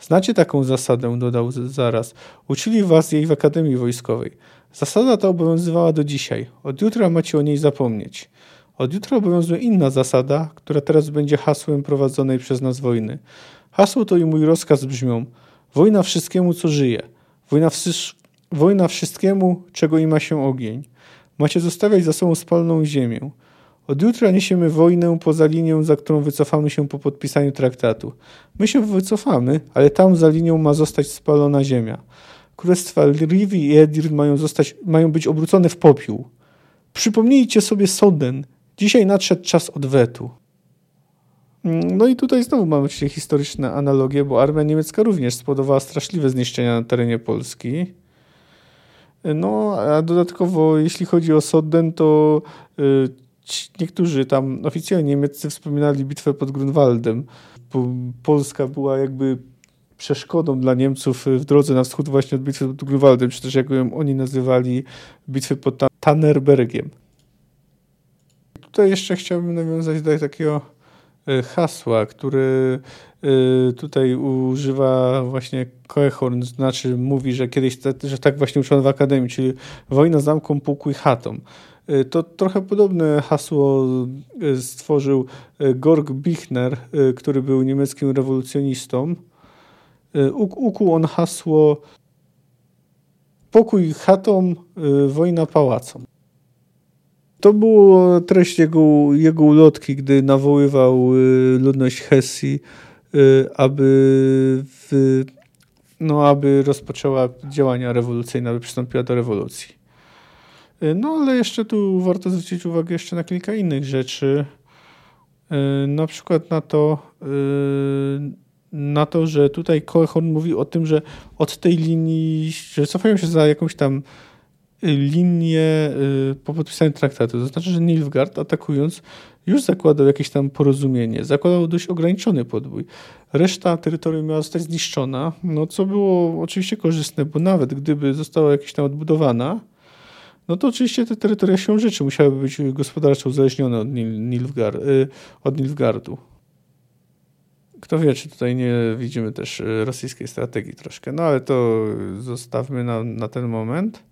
Znacie taką zasadę, dodał zaraz. Uczyli was jej w Akademii Wojskowej. Zasada ta obowiązywała do dzisiaj. Od jutra macie o niej zapomnieć. Od jutra obowiązuje inna zasada, która teraz będzie hasłem prowadzonej przez nas wojny. Hasło to i mój rozkaz brzmią: Wojna wszystkiemu, co żyje. Wojna, wojna wszystkiemu, czego ima się ogień. Macie zostawiać za sobą spalną ziemię. Od jutra niesiemy wojnę poza linią, za którą wycofamy się po podpisaniu traktatu. My się wycofamy, ale tam za linią ma zostać spalona ziemia. Królestwa Rivi i Edir mają, zostać, mają być obrócone w popiół. Przypomnijcie sobie Soden. Dzisiaj nadszedł czas odwetu. No i tutaj znowu mamy oczywiście historyczne analogie, bo armia niemiecka również spowodowała straszliwe zniszczenia na terenie Polski. No, a dodatkowo, jeśli chodzi o Soden, to y, niektórzy tam oficjalnie niemieccy wspominali bitwę pod Grunwaldem. Polska była jakby przeszkodą dla Niemców w drodze na wschód właśnie od bitwy pod Grunwaldem, czy też jak ją oni nazywali bitwy pod Tannerbergiem. Tutaj jeszcze chciałbym nawiązać do takiego e, hasła, który e, tutaj używa właśnie Koechorn, znaczy mówi, że kiedyś, że tak właśnie uczono w Akademii, czyli wojna zamką, pułku i chatą. E, to trochę podobne hasło stworzył Gorg Bichner, który był niemieckim rewolucjonistą. Ukuł on hasło pokój chatą, wojna pałacom. To było treść jego, jego ulotki, gdy nawoływał y, ludność Hesji, y, aby, w, no, aby rozpoczęła działania rewolucyjne, aby przystąpiła do rewolucji. Y, no ale jeszcze tu warto zwrócić uwagę jeszcze na kilka innych rzeczy. Na przykład na to, na to, że tutaj Koechorn mówi o tym, że od tej linii, że cofają się za jakąś tam linię y, po podpisaniu traktatu. To znaczy, że Nilfgaard atakując już zakładał jakieś tam porozumienie, zakładał dość ograniczony podbój. Reszta terytorium miała zostać zniszczona, no co było oczywiście korzystne, bo nawet gdyby została jakaś tam odbudowana, no to oczywiście te terytoria się rzeczy musiałyby być gospodarczo uzależnione od, Nilfgaard, y, od Nilfgaardu. Kto wie, czy tutaj nie widzimy też y, rosyjskiej strategii troszkę, no ale to zostawmy na, na ten moment.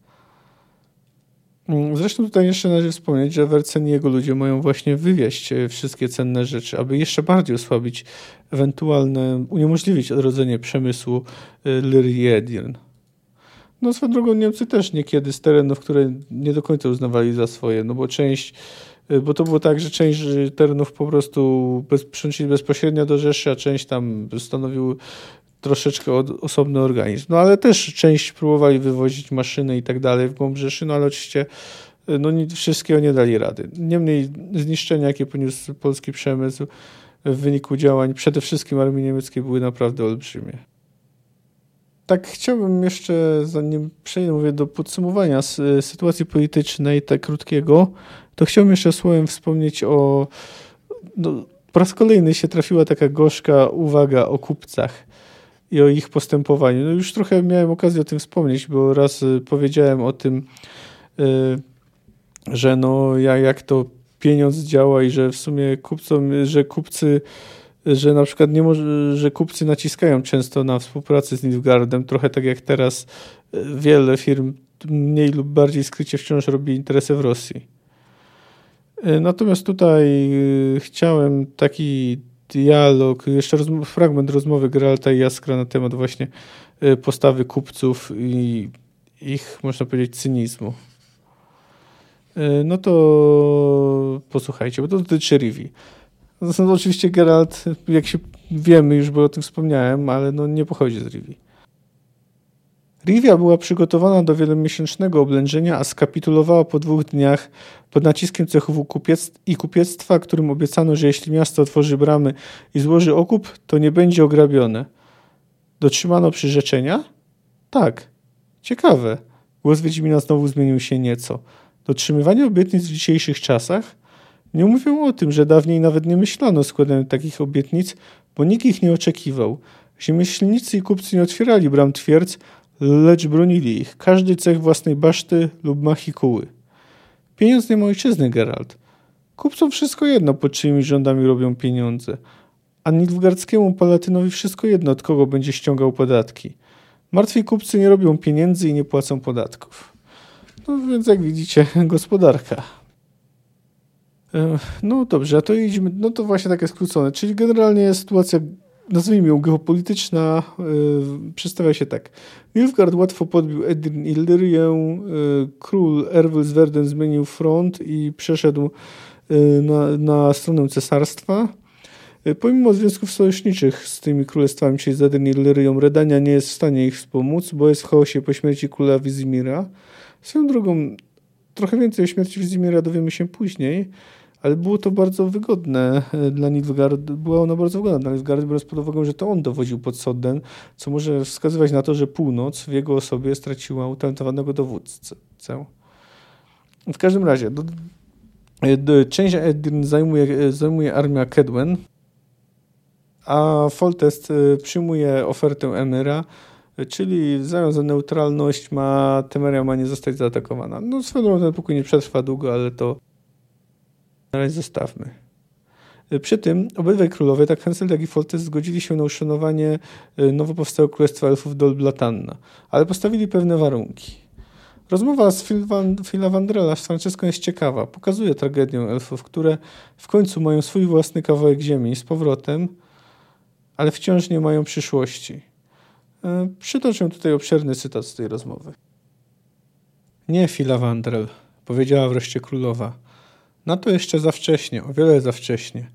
Mm, zresztą tutaj jeszcze należy wspomnieć, że Wercen i jego ludzie mają właśnie wywieźć e, wszystkie cenne rzeczy, aby jeszcze bardziej osłabić ewentualne, uniemożliwić odrodzenie przemysłu e, Lyry i Edirn. No swoją drogą Niemcy też niekiedy z terenów, które nie do końca uznawali za swoje, no bo część, e, bo to było tak, że część terenów po prostu bez, przyłączyli bezpośrednio do Rzeszy, a część tam stanowił troszeczkę od, osobny organizm. No ale też część próbowali wywozić maszyny i tak dalej w głąb Rzeszy, no ale oczywiście no, nie, wszystkiego nie dali rady. Niemniej zniszczenia, jakie poniósł polski przemysł w wyniku działań przede wszystkim armii niemieckiej były naprawdę olbrzymie. Tak chciałbym jeszcze, zanim przejdę do podsumowania sytuacji politycznej, tak krótkiego, to chciałbym jeszcze słowem wspomnieć o... No, po raz kolejny się trafiła taka gorzka uwaga o kupcach i o ich postępowaniu. No już trochę miałem okazję o tym wspomnieć, bo raz y, powiedziałem o tym, y, że no ja jak to pieniądz działa i że w sumie kupcom, że kupcy że na przykład nie może, że kupcy naciskają często na współpracę z Nilfgaardem, trochę tak jak teraz e, wiele firm mniej lub bardziej skrycie wciąż robi interesy w Rosji. E, natomiast tutaj e, chciałem taki dialog, jeszcze rozm fragment rozmowy Geralta i Jaskra na temat właśnie postawy kupców i ich, można powiedzieć, cynizmu. No to posłuchajcie, bo to dotyczy Rivi. No, oczywiście Geralt, jak się wiemy już, bo o tym wspomniałem, ale no nie pochodzi z Rivi. Rivia była przygotowana do wielomiesięcznego oblężenia, a skapitulowała po dwóch dniach pod naciskiem cechów kupiec i kupiectwa, którym obiecano, że jeśli miasto otworzy bramy i złoży okup, to nie będzie ograbione. Dotrzymano przyrzeczenia? Tak. Ciekawe. Głos Wiedźmina znowu zmienił się nieco. Dotrzymywanie obietnic w dzisiejszych czasach? Nie mówią o tym, że dawniej nawet nie myślano o składaniu takich obietnic, bo nikt ich nie oczekiwał. Rzemieślnicy i kupcy nie otwierali bram twierdz, lecz bronili ich, każdy cech własnej baszty lub machikuły. Pieniądz nie ma ojczyzny, Geralt. Kupcom wszystko jedno, pod czyimi rządami robią pieniądze. A Nilfgaardzkiemu palatynowi wszystko jedno, od kogo będzie ściągał podatki. Martwi kupcy nie robią pieniędzy i nie płacą podatków. No więc jak widzicie, gospodarka. E, no dobrze, a to idźmy, no to właśnie takie skrócone, czyli generalnie sytuacja, nazwijmy ją geopolityczna, yy, przedstawia się tak. Nilfgaard łatwo podbił Edirn Illyrię, yy, król Erwil z Verden zmienił front i przeszedł yy, na, na stronę cesarstwa. Pomimo związków sojuszniczych z tymi królestwami, czyli z Edirn Illyrią, Redania nie jest w stanie ich wspomóc, bo jest w chaosie po śmierci króla Wizimira. Swoją drogą, trochę więcej o śmierci Wizimira dowiemy się później, ale było to bardzo wygodne e, dla Nilfgaard, była ona bardzo wygodna dla Nilfgaard, biorąc pod uwagę, że to on dowodził pod Sodden, co może wskazywać na to, że północ w jego osobie straciła utalentowanego dowódcę. W każdym razie, do, do, część Edirn zajmuje, zajmuje armia Kedwen, a Foltest e, przyjmuje ofertę Emyra, czyli zamiast za neutralność ma Temeria ma nie zostać zaatakowana. No swoją drogą ten pokój nie przetrwa długo, ale to na razie zostawmy. Przy tym obydwaj królowie, tak Hansel jak i Foltest, zgodzili się na uszanowanie y, nowo powstałego królestwa elfów Dolblatanna, ale postawili pewne warunki. Rozmowa z Phila Vandrella z Franceską jest ciekawa. Pokazuje tragedię elfów, które w końcu mają swój własny kawałek ziemi z powrotem, ale wciąż nie mają przyszłości. Y, przytoczę tutaj obszerny cytat z tej rozmowy. Nie, Phila Vandrel, powiedziała wreszcie królowa. Na to jeszcze za wcześnie, o wiele za wcześnie.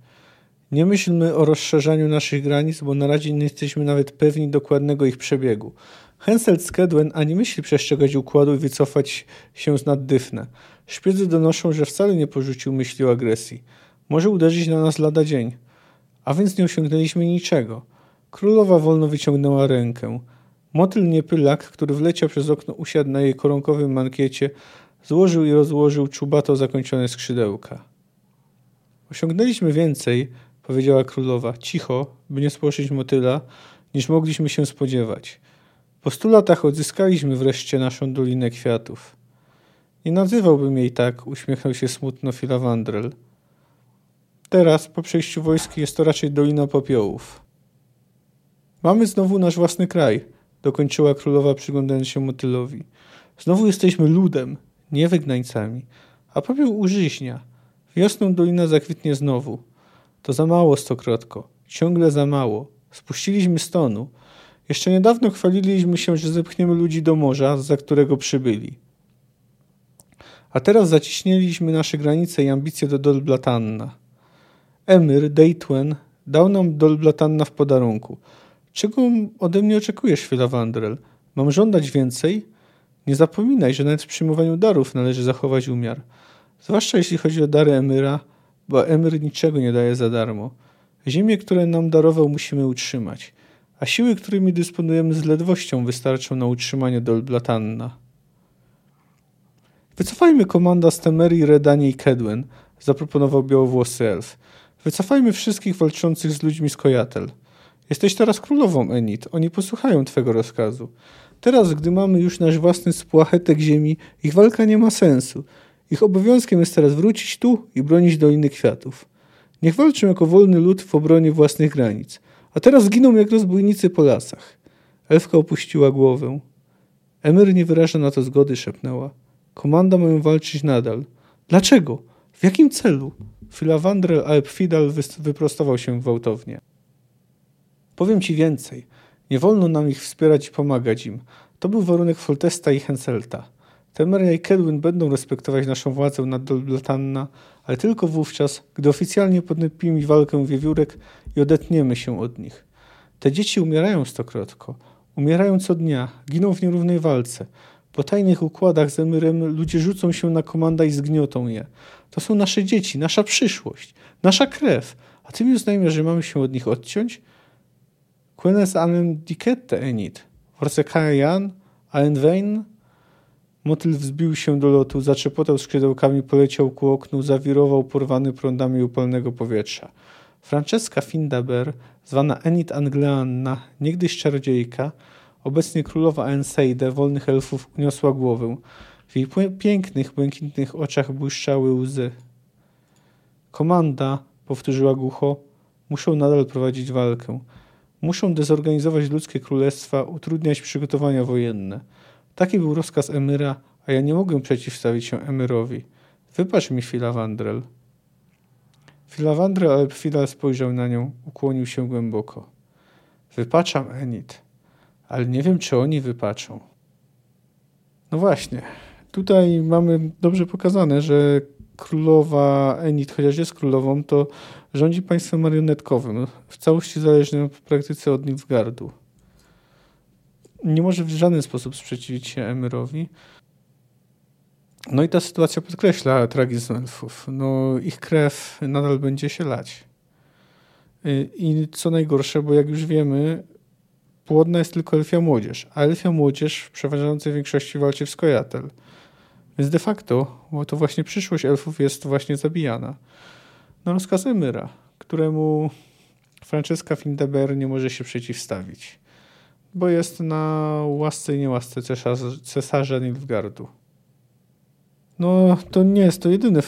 Nie myślmy o rozszerzaniu naszych granic, bo na razie nie jesteśmy nawet pewni dokładnego ich przebiegu. Henselt z Kedwen ani myśli przestrzegać układu i wycofać się z naddyfne. Szpiedzy donoszą, że wcale nie porzucił myśli o agresji. Może uderzyć na nas lada dzień. A więc nie osiągnęliśmy niczego. Królowa wolno wyciągnęła rękę. Motyl niepylak, który wleciał przez okno, usiadł na jej koronkowym mankiecie, Złożył i rozłożył czubato zakończone skrzydełka. Osiągnęliśmy więcej, powiedziała królowa, cicho, by nie spłoszyć motyla, niż mogliśmy się spodziewać. Po stu latach odzyskaliśmy wreszcie naszą Dolinę Kwiatów. Nie nazywałbym jej tak, uśmiechnął się smutno Filawandrel. Teraz, po przejściu wojski, jest to raczej Dolina Popiołów. Mamy znowu nasz własny kraj, dokończyła królowa, przyglądając się motylowi. Znowu jesteśmy ludem, nie wygnańcami, a popiół użyźnia. Wiosną dolina zakwitnie znowu. To za mało stokrotko, ciągle za mało. Spuściliśmy stonu. Jeszcze niedawno chwaliliśmy się, że zepchniemy ludzi do morza, za którego przybyli. A teraz zaciśnieliśmy nasze granice i ambicje do Dolblatanna. Emir, Deitwen, dał nam Dolblatanna w podarunku. Czego ode mnie oczekujesz, chwila Wandrel? Mam żądać więcej? Nie zapominaj, że nawet w przyjmowaniu darów należy zachować umiar. Zwłaszcza jeśli chodzi o dary Emyra, bo Emyr niczego nie daje za darmo. Ziemię, które nam darował, musimy utrzymać, a siły, którymi dysponujemy z ledwością, wystarczą na utrzymanie Dolblatanna. Wycofajmy komanda z Temerii, Redanie i Kedwen, zaproponował białowłosy elf. Wycofajmy wszystkich walczących z ludźmi z Kojatel. Jesteś teraz królową, Enid. Oni posłuchają twego rozkazu. Teraz, gdy mamy już nasz własny spłachetek ziemi, ich walka nie ma sensu. Ich obowiązkiem jest teraz wrócić tu i bronić Doliny Kwiatów. Niech walczą jako wolny lud w obronie własnych granic. A teraz giną jak rozbójnicy po lasach. Elfka opuściła głowę. Emir nie wyraża na to zgody, szepnęła. Komanda mają walczyć nadal. Dlaczego? W jakim celu? Filawandrel Alpfidal wyprostował się gwałtownie. Powiem ci więcej. Nie wolno nam ich wspierać i pomagać im. To był warunek Foltesta i Henselta. Temeria i Kedwin będą respektować naszą władzę nad Dolblatanna, ale tylko wówczas, gdy oficjalnie podnepimy walkę wiewiórek i odetniemy się od nich. Te dzieci umierają stokrotko. Umierają co dnia, giną w nierównej walce. Po tajnych układach z Emyrem ludzie rzucą się na komanda i zgniotą je. To są nasze dzieci, nasza przyszłość, nasza krew. A ty mi uznajmy, że mamy się od nich odciąć? Quenes anem dicette enit. Jan, Aenvein? Motyl wzbił się do lotu, zaczepotał skrzydełkami, poleciał ku oknu, zawirował porwany prądami upalnego powietrza. Francesca Findaber, zwana Enid Angleanna, niegdyś czarodziejka, obecnie królowa Enseide, wolnych elfów, uniosła głowę. W jej pięknych, błękitnych oczach błyszczały łzy. Komanda, powtórzyła głucho, muszą nadal prowadzić walkę. Muszą dezorganizować ludzkie królestwa, utrudniać przygotowania wojenne. Taki był rozkaz Emyra, a ja nie mogę przeciwstawić się Emyrowi. Wybacz mi, Filawandrel. Filawandrel, ale chwila spojrzał na nią, ukłonił się głęboko. Wypaczam, Enid, ale nie wiem, czy oni wypaczą. No właśnie, tutaj mamy dobrze pokazane, że królowa Enid, chociaż jest królową, to rządzi państwem marionetkowym, w całości zależnym w praktyce od Nilfgaardu. Nie może w żaden sposób sprzeciwić się Emyrowi. No i ta sytuacja podkreśla tragizm elfów. No, ich krew nadal będzie się lać. I co najgorsze, bo jak już wiemy, płodna jest tylko elfia młodzież, a elfia młodzież w przeważającej większości walczy w Skojatel. Więc de facto, to właśnie przyszłość elfów jest właśnie zabijana. Na rozkaz Emyra, któremu Francesca Findeber nie może się przeciwstawić, bo jest na łasce i niełasce cesarza, cesarza Nilfgardu. No, to nie jest to jedyny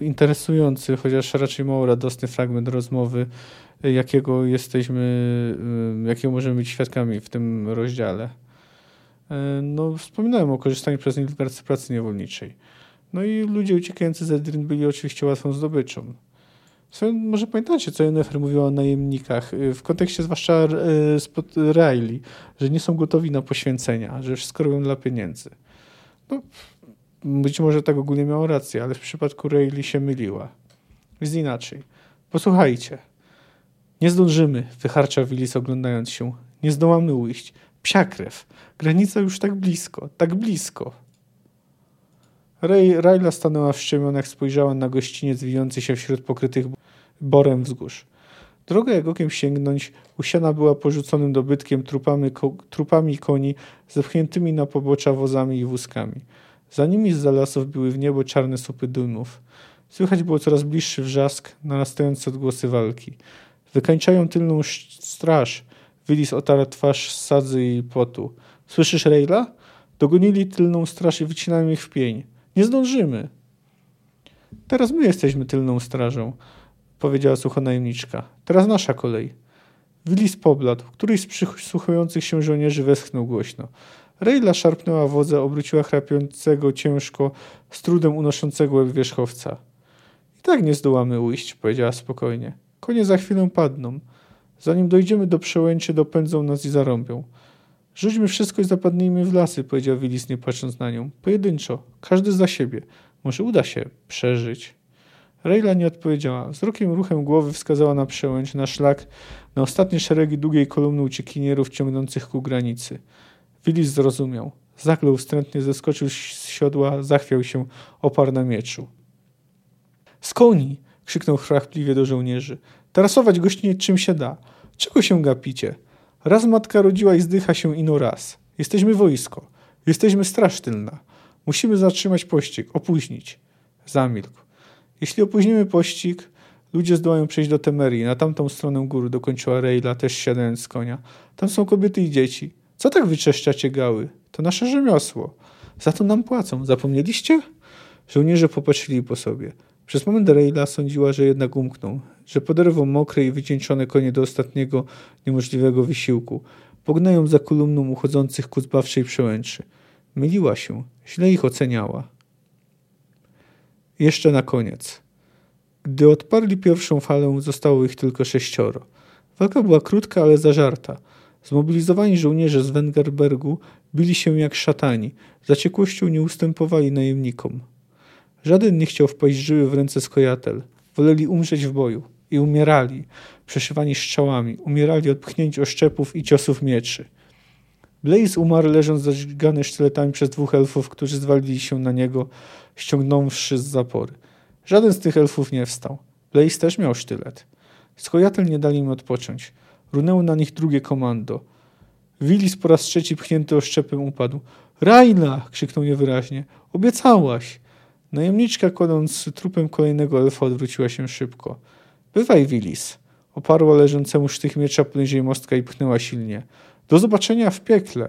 interesujący, chociaż raczej mało radosny fragment rozmowy, jakiego jesteśmy, y, jakiego możemy być świadkami w tym rozdziale. E, no, wspominałem o korzystaniu przez Nilfgaard z pracy niewolniczej. No i ludzie uciekający z Edrin byli oczywiście łatwą zdobyczą. może pamiętacie, co Yennefer mówiła o najemnikach, y, w kontekście zwłaszcza y, spod Riley, że nie są gotowi na poświęcenia, że wszystko robią dla pieniędzy. No, być może tak ogólnie miała rację, ale w przypadku Riley się myliła. Jest inaczej. Posłuchajcie. Nie zdążymy, wycharczał Willis oglądając się. Nie zdołamy ujść. Psia krew. Granica już tak blisko, tak blisko. Ray, Rayla stanęła w szczemionach, spojrzała na gościniec wijący się wśród pokrytych borem wzgórz. Droga jak okiem sięgnąć, usiana była porzuconym dobytkiem, trupami, ko, trupami koni, zepchniętymi na pobocza wozami i wózkami. Za nimi z lasów biły w niebo czarne słupy dymów. Słychać było coraz bliższy wrzask, narastające odgłosy walki. Wykańczają tylną straż. Willis otarł twarz z sadzy i potu. Słyszysz, Rejla? Dogonili tylną straż i wycinają ich w pień. Nie zdążymy. Teraz my jesteśmy tylną strażą, powiedziała sucho najemniczka. Teraz nasza kolej. Willis pobladł. Któryś z przysłuchujących się żołnierzy westchnął głośno. Rejla szarpnęła wodza, obróciła chrapiącego ciężko, z trudem unoszącego łeb wierzchowca. I tak nie zdołamy ujść, powiedziała spokojnie. Konie za chwilę padną. Zanim dojdziemy do przełęczy, dopędzą nas i zarąbią. Rzućmy wszystko i zapadnijmy w lasy, powiedział Willis, nie patrząc na nią. Pojedynczo, każdy za siebie. Może uda się przeżyć. Rejla nie odpowiedziała. Wzrokiem ruchem głowy wskazała na przełęcz, na szlak, na ostatnie szeregi długiej kolumny uciekinierów ciągnących ku granicy. Willis zrozumiał. Zaklął wstrętnie, zeskoczył z siodła, zachwiał się, oparł na mieczu. Z koni! krzyknął chrapliwie do żołnierzy. Tarasować gościnie czym się da. Czego się gapicie? Raz matka rodziła i zdycha się ino raz. Jesteśmy wojsko. Jesteśmy straż tylna. Musimy zatrzymać pościg, opóźnić. Zamilkł. Jeśli opóźnimy pościg, ludzie zdołają przejść do Temerii, na tamtą stronę góry, dokończyła Rejla, też siadając z konia. Tam są kobiety i dzieci. Co tak wyczeszczacie gały? To nasze rzemiosło. Za to nam płacą. Zapomnieliście? Żołnierze popatrzyli po sobie. Przez moment Rejla sądziła, że jednak umknął, że poderwą mokre i wycieńczone konie do ostatniego niemożliwego wysiłku. Pognają za kolumną uchodzących ku zbawczej przełęczy. Myliła się, źle ich oceniała. Jeszcze na koniec. Gdy odparli pierwszą falę, zostało ich tylko sześcioro. Walka była krótka, ale zażarta. Zmobilizowani żołnierze z Wengerbergu bili się jak szatani. Zaciekłością nie ustępowali najemnikom. Żaden nie chciał wpaść żyły w ręce skojatel. Woleli umrzeć w boju. I umierali, przeszywani strzałami. Umierali od pchnięć oszczepów i ciosów mieczy. Blaze umarł leżąc zażygany sztyletami przez dwóch elfów, którzy zwalili się na niego, ściągnąwszy z zapory. Żaden z tych elfów nie wstał. Blaze też miał sztylet. Skojatel nie dali im odpocząć. Runęło na nich drugie komando. Willis po raz trzeci pchnięty oszczepem upadł. Raina! krzyknął niewyraźnie. Obiecałaś! Najemniczka, kładąc trupem kolejnego elfa, odwróciła się szybko. Bywaj, Willis. Oparła leżącemu sztych miecza poniżej mostka i pchnęła silnie. Do zobaczenia w piekle.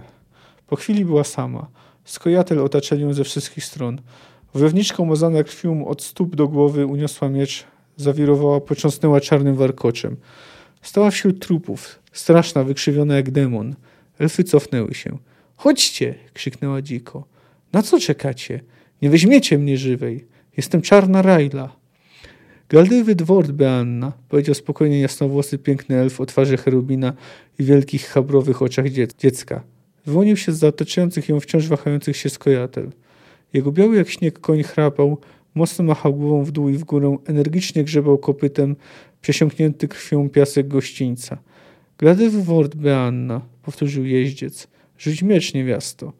Po chwili była sama. Skojatel otaczali ją ze wszystkich stron. Wojowniczka umazana krwią od stóp do głowy uniosła miecz, zawirowała, począsnęła czarnym warkoczem. Stała wśród trupów, straszna, wykrzywiona jak demon. Elfy cofnęły się. Chodźcie! krzyknęła dziko. Na co czekacie? Nie weźmiecie mnie żywej. Jestem czarna Rajla. Galdywy dwort Beanna, powiedział spokojnie jasnowłosy piękny elf o twarzy cherubina i wielkich chabrowych oczach dziecka. Wyłonił się z zataczających ją wciąż wahających się skojatel. Jego biały jak śnieg koń chrapał, mocno machał głową w dół i w górę, energicznie grzebał kopytem przesiąknięty krwią piasek gościńca. Gladywy wort Beanna, powtórzył jeździec. Rzuć miecz, niewiasto.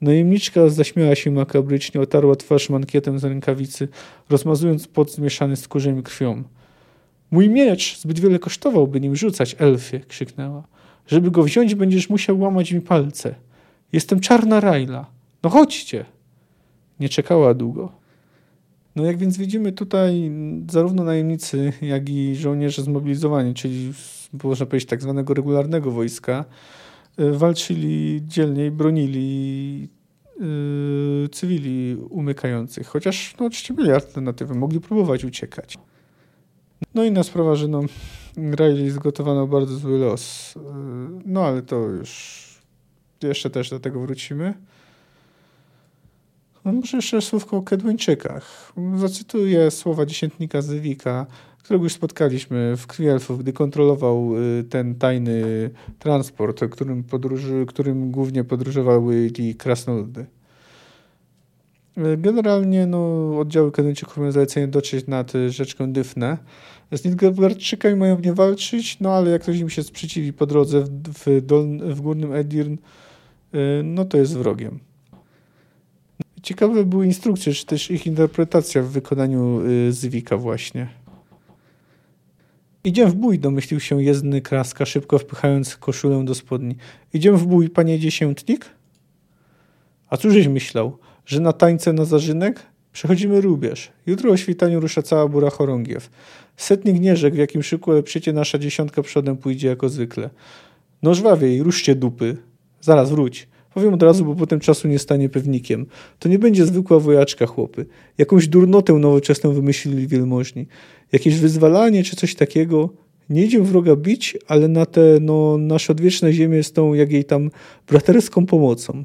Najemniczka zaśmiała się makabrycznie, otarła twarz mankietem z rękawicy, rozmazując pot zmieszany z kurzem i krwią. Mój miecz zbyt wiele kosztował, by nim rzucać, elfie, krzyknęła. Żeby go wziąć, będziesz musiał łamać mi palce. Jestem czarna Rajla. No chodźcie. Nie czekała długo. No jak więc widzimy tutaj zarówno najemnicy, jak i żołnierze zmobilizowani, czyli można powiedzieć tak zwanego regularnego wojska, walczyli dzielnie i bronili yy, cywili umykających. Chociaż no, oczywiście byli alternatywy, mogli próbować uciekać. No inna sprawa, że no, Riley zgotowano bardzo zły los. Yy, no ale to już jeszcze też do tego wrócimy. No może jeszcze słówko o Kedłończykach. Zacytuję słowa dziesiętnika Zywika, którego już spotkaliśmy w Krwi gdy kontrolował y, ten tajny transport, którym, podróży, którym głównie podróżowały krasnoludy. Y, generalnie no, oddziały Kedłończyków mają zalecenie dotrzeć nad rzeczką Dyfnę. Z Nilfgaardczykami mają nie walczyć, no ale jak ktoś im się sprzeciwi po drodze w, w, w Górnym Edirn, y, no to jest wrogiem. Ciekawe były instrukcje, czy też ich interpretacja w wykonaniu y, Zwika właśnie. Idziemy w bój, domyślił się jezdny kraska, szybko wpychając koszulę do spodni. Idziemy w bój, panie dziesiętnik? A cóżeś myślał, że na tańce na zarzynek? Przechodzimy rubież. Jutro o świtaniu rusza cała bura chorągiew. Setnik nie rzekł, w jakim szyku lepszycie nasza dziesiątka przodem pójdzie jako zwykle. No żwawiej, ruszcie dupy. Zaraz wróć. Powiem od razu, bo potem czasu nie stanie pewnikiem. To nie będzie zwykła wojaczka, chłopy. Jakąś durnotę nowoczesną wymyślili wielmożni. Jakieś wyzwalanie czy coś takiego. Nie idzie wroga bić, ale na te no, nasze odwieczne ziemię z tą, jak jej tam, braterską pomocą.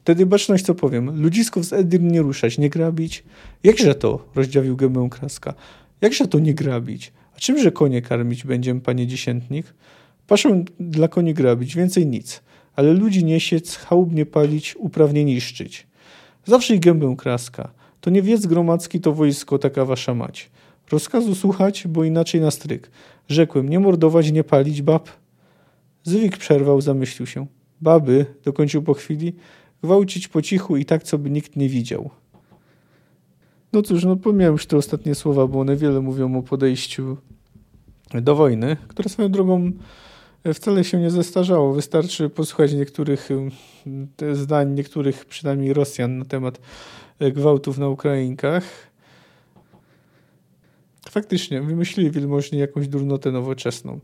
Wtedy baczność, co powiem. Ludzisków z Edirn nie ruszać, nie grabić. Jakże to? Rozdziawił gębę kraska. Jakże to nie grabić? A czymże konie karmić będziemy, panie dziesiętnik? Paszę dla koni grabić, więcej nic ale ludzi niesiec, chałubnie palić, uprawnie niszczyć. Zawsze i gębę kraska. To nie wiec gromadzki, to wojsko, taka wasza mać. Rozkazu słuchać, bo inaczej na stryk. Rzekłem, nie mordować, nie palić bab. Zwik przerwał, zamyślił się. Baby, dokończył po chwili, gwałcić po cichu i tak, co by nikt nie widział. No cóż, no pomijam już te ostatnie słowa, bo one wiele mówią o podejściu do wojny, które swoją drogą wcale się nie zestarzało. Wystarczy posłuchać niektórych zdań, niektórych przynajmniej Rosjan na temat e, gwałtów na Ukrainkach. Faktycznie, wymyślili wielmożni jakąś durnotę nowoczesną.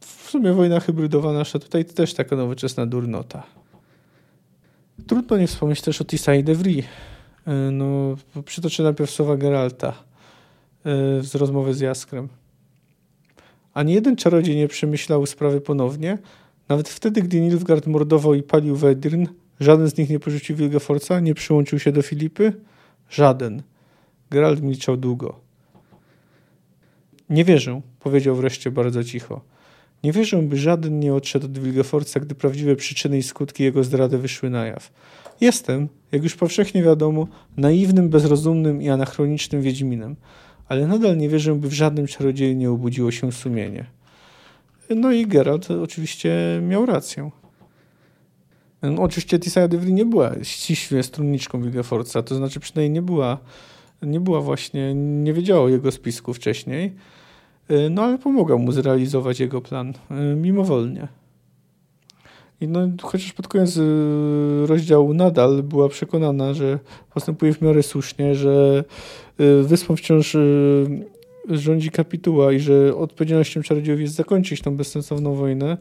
W sumie wojna hybrydowa nasza tutaj to też taka nowoczesna durnota. Trudno nie wspomnieć też o Tisa i De Vries. E, no, przytoczę najpierw słowa Geralta e, z rozmowy z Jaskrem. Ani jeden czarodziej nie przemyślał sprawy ponownie. Nawet wtedy, gdy Nilfgaard mordował i palił Wedirn, żaden z nich nie porzucił Wilgefortza, nie przyłączył się do Filipy? Żaden. Geralt milczał długo. Nie wierzę, powiedział wreszcie bardzo cicho. Nie wierzę, by żaden nie odszedł od Wilgefortza, gdy prawdziwe przyczyny i skutki jego zdrady wyszły na jaw. Jestem, jak już powszechnie wiadomo, naiwnym, bezrozumnym i anachronicznym Wiedźminem, ale nadal nie wierzę, by w żadnym czarodzieju nie obudziło się sumienie. No i Geralt oczywiście miał rację. No, oczywiście Tisaya Devry nie była ściśle stronniczką Wilgefortza, to znaczy przynajmniej nie była, nie była właśnie, nie wiedziała o jego spisku wcześniej, no ale pomogła mu zrealizować jego plan mimowolnie. I no, chociaż pod koniec y, rozdziału nadal była przekonana, że postępuje w miarę słusznie, że y, wyspą wciąż y, rządzi kapituła i że odpowiedzialnością czarodziejów jest zakończyć tą bezsensowną wojnę,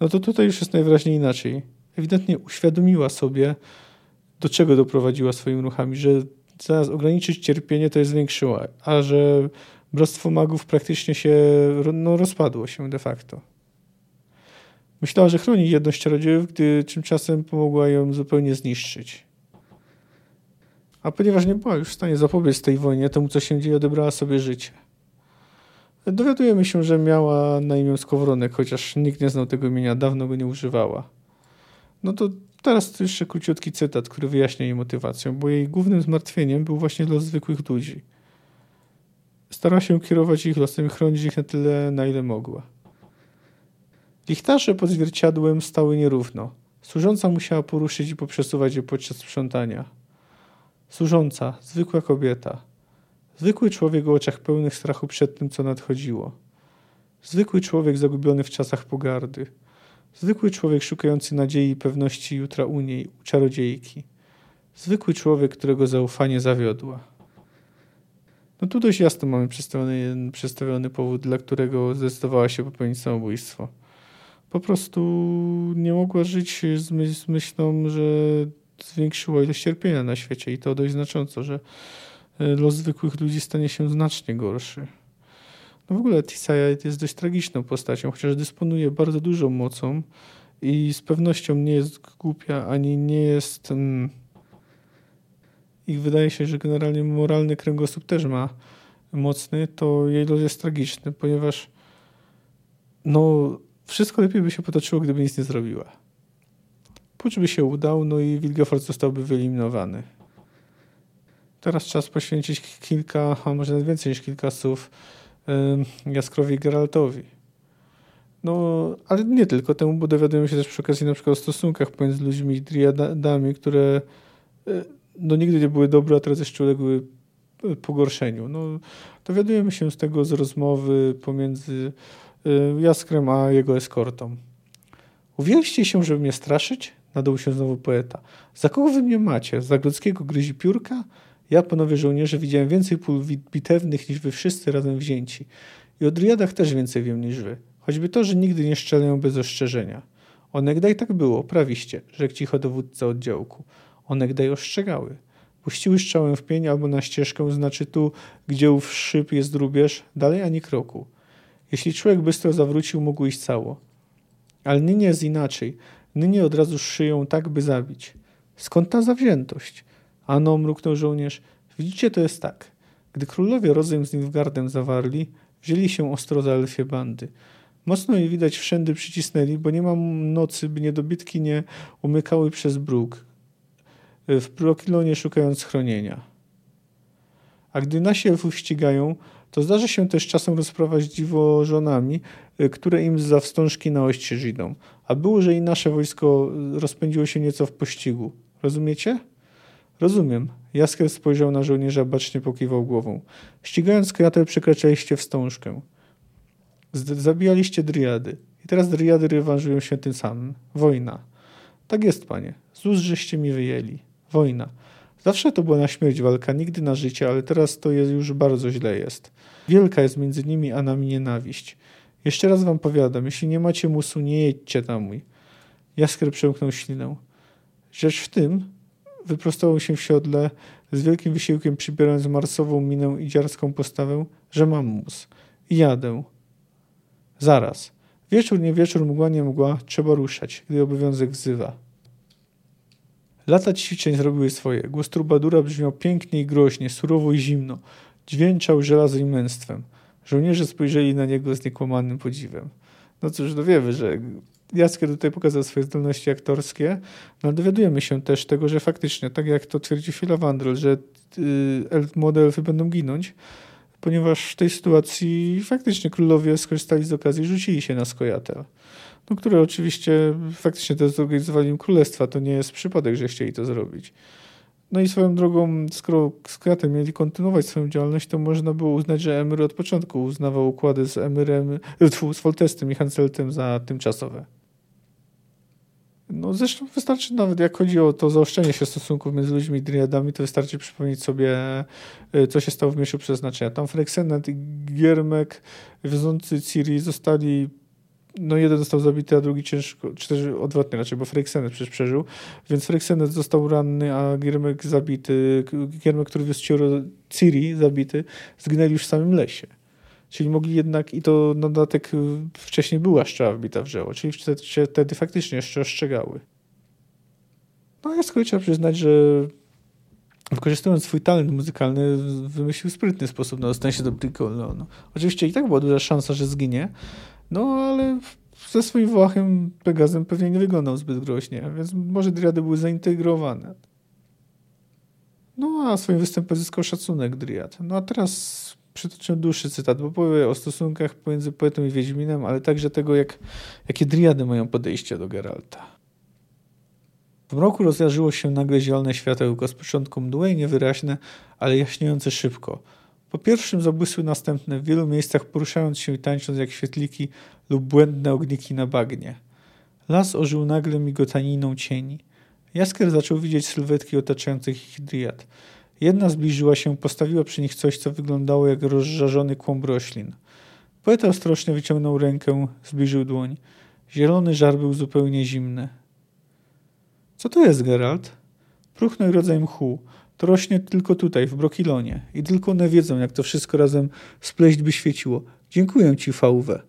no to tutaj już jest najwyraźniej inaczej. Ewidentnie uświadomiła sobie, do czego doprowadziła swoimi ruchami, że zamiast ograniczyć cierpienie, to je zwiększyła, a że bractwo magów praktycznie się no, rozpadło się de facto. Myślała, że chroni jedność czarodziejów, gdy tymczasem pomogła ją zupełnie zniszczyć. A ponieważ nie była już w stanie zapobiec tej wojnie, temu co się dzieje, odebrała sobie życie. Dowiadujemy się, że miała na imię Skowronek, chociaż nikt nie znał tego imienia, dawno go nie używała. No to teraz jeszcze króciutki cytat, który wyjaśnia jej motywację, bo jej głównym zmartwieniem był właśnie los zwykłych ludzi. Starała się kierować ich losem i chronić ich na tyle, na ile mogła. Lichtarze pod zwierciadłem stały nierówno. Służąca musiała poruszyć i poprzesuwać je podczas sprzątania. Służąca, zwykła kobieta. Zwykły człowiek o oczach pełnych strachu przed tym, co nadchodziło. Zwykły człowiek zagubiony w czasach pogardy. Zwykły człowiek szukający nadziei i pewności jutra u niej, u czarodziejki. Zwykły człowiek, którego zaufanie zawiodła. No tu dość jasno mamy przedstawiony, przedstawiony powód, dla którego zdecydowała się popełnić samobójstwo po prostu nie mogła żyć z, my z myślą, że zwiększyła ilość cierpienia na świecie i to dość znacząco, że e, los zwykłych ludzi stanie się znacznie gorszy. No w ogóle Tisaya jest dość tragiczną postacią, chociaż dysponuje bardzo dużą mocą i z pewnością nie jest głupia, ani nie jest... Mm, I wydaje się, że generalnie moralny kręgosłup też ma mocny, to jej los jest tragiczny, ponieważ no wszystko lepiej by się potoczyło, gdyby nic nie zrobiła. Pucz by się udał, no i Wilgefort zostałby wyeliminowany. Teraz czas poświęcić kilka, a może nawet więcej niż kilka słów yy, Jaskrowi Geraltowi. No, ale nie tylko temu, bo dowiadujemy się też przy okazji na przykład o stosunkach pomiędzy ludźmi i driadami, które yy, no, nigdy nie były dobre, a teraz jeszcze uległy y, pogorszeniu. No, dowiadujemy się z tego z rozmowy pomiędzy Y, Jaskrem, a jego eskortą. Uwierzycie się, żeby mnie straszyć? Nadał się znowu poeta. Za kogo wy mnie macie? Za grodzkiego gryzi piórka? Ja, panowie żołnierze, widziałem więcej pól bitewnych niż wy wszyscy razem wzięci. I o driadach też więcej wiem niż wy. Choćby to, że nigdy nie strzelają bez ostrzeżenia. Onegdaj tak było, prawiście, rzekł cicho dowódca oddziałku. Onegdaj ostrzegały. Puściły strzałę w pień albo na ścieżkę, znaczy tu, gdzie ów szyb jest rubież, dalej ani kroku. Jeśli człowiek bystro zawrócił, mógł iść cało. Ale nynie jest inaczej. Nynie od razu szyją tak, by zabić. Skąd ta zawziętość? Ano, mruknął żołnierz. Widzicie, to jest tak. Gdy królowie rozejm z Nilfgaardem zawarli, wzięli się ostro za elfie bandy. Mocno je widać wszędy przycisnęli, bo nie mam nocy, by niedobitki nie umykały przez bruk. W Prokilonie szukając schronienia. A gdy nasi elfów ścigają, to zdarza się też czasem rozprawać dziwożonami, y, które im za wstążki na oścież idą. A było, że i nasze wojsko rozpędziło się nieco w pościgu. Rozumiecie? Rozumiem. Jaskier spojrzał na żołnierza, bacznie pokiwał głową. Ścigając kratę przekraczaliście wstążkę. Zabijaliście driady. I teraz driady rewanżują się tym samym. Wojna. Tak jest, panie. Z żeście mi wyjęli. Wojna. Zawsze to była na śmierć walka, nigdy na życie, ale teraz to jest już bardzo źle jest. Wielka jest między nimi a nami nienawiść. Jeszcze raz wam powiadam, jeśli nie macie musu, nie jedźcie na mój. Jaskier przełknął ślinę. Rzecz w tym, wyprostował się w siodle, z wielkim wysiłkiem przybierając marsową minę i dziarską postawę, że mam mus. I jadę. Zaraz. Wieczór, nie wieczór, mgła, nie mgła, trzeba ruszać, gdy obowiązek wzywa. Lata ćwiczeń zrobiły swoje. Głos trubadura brzmiał pięknie i groźnie, surowo i zimno. Dźwięczał żelazem i męstwem. Żołnierze spojrzeli na niego z niekłamanym podziwem. No cóż, no wiemy, że Jaskier tutaj pokazał swoje zdolności aktorskie, no dowiadujemy się też tego, że faktycznie, tak jak to twierdzi Phila Wandrel, że y, młode elfy będą ginąć, ponieważ w tej sytuacji faktycznie królowie skorzystali z okazji i rzucili się na Skojatel. No, które oczywiście faktycznie to zorganizowali im królestwa. To nie jest przypadek, że chcieli to zrobić. No i swoją drogą, skoro Skojatel mieli kontynuować swoją działalność, to można było uznać, że Emir od początku uznawał układy z Emirem, z Foltestem i Hanseltem za tymczasowe. No zresztą wystarczy nawet, jak chodzi o to zaostrzenie się stosunków między ludźmi i driadami, to wystarczy przypomnieć sobie, e, co się stało w Mieszu Przeznaczenia. Tam Frexenet i Giermek, wiozący Ciri, zostali no jeden został zabity, a drugi ciężko, czy też odwrotnie raczej, bo Frexenet przecież przeżył, więc Frexenet został ranny, a Giermek zabity, Giermek, który wiózł Ciri zabity, zginęli już w samym lesie. Czyli mogli jednak, i to na dodatek wcześniej była szczała wbita w drzewo, czyli wtedy faktycznie jeszcze ostrzegały. No ja kolei trzeba przyznać, że wykorzystując swój talent muzykalny, wymyślił sprytny sposób na dostanie się do Bricol. No. Oczywiście i tak była duża szansa, że zginie, no ale ze swoim Włachem Pegazem pewnie nie wyglądał zbyt groźnie, więc może Driady były zaintegrowane. No a swoim występem zyskał szacunek Driad. No a teraz przytoczę dłuższy cytat, bo powie o stosunkach pomiędzy poetą i Wiedźminem, ale także tego, jak, jakie driady mają podejście do Geralta. W mroku rozjarzyło się nagle zielone światełko, z początku mdłe i niewyraźne, ale jaśniejące szybko. Po pierwszym zabłysły następne, w wielu miejscach poruszając się i tańcząc jak świetliki lub błędne ogniki na bagnie. Las ożył nagle migotaniną cieni. Jaskier zaczął widzieć sylwetki otaczających ich driad. Jedna zbliżyła się, postawiła przy nich coś, co wyglądało jak rozżarzony kłąb roślin. Poeta ostrożnie wyciągnął rękę, zbliżył dłoń. Zielony żar był zupełnie zimny. Co to jest, Geralt? Próchnął rodzaj mchu. To rośnie tylko tutaj, w Brokilonie. I tylko one wiedzą, jak to wszystko razem spleść by świeciło. Dziękuję ci, Fauwe.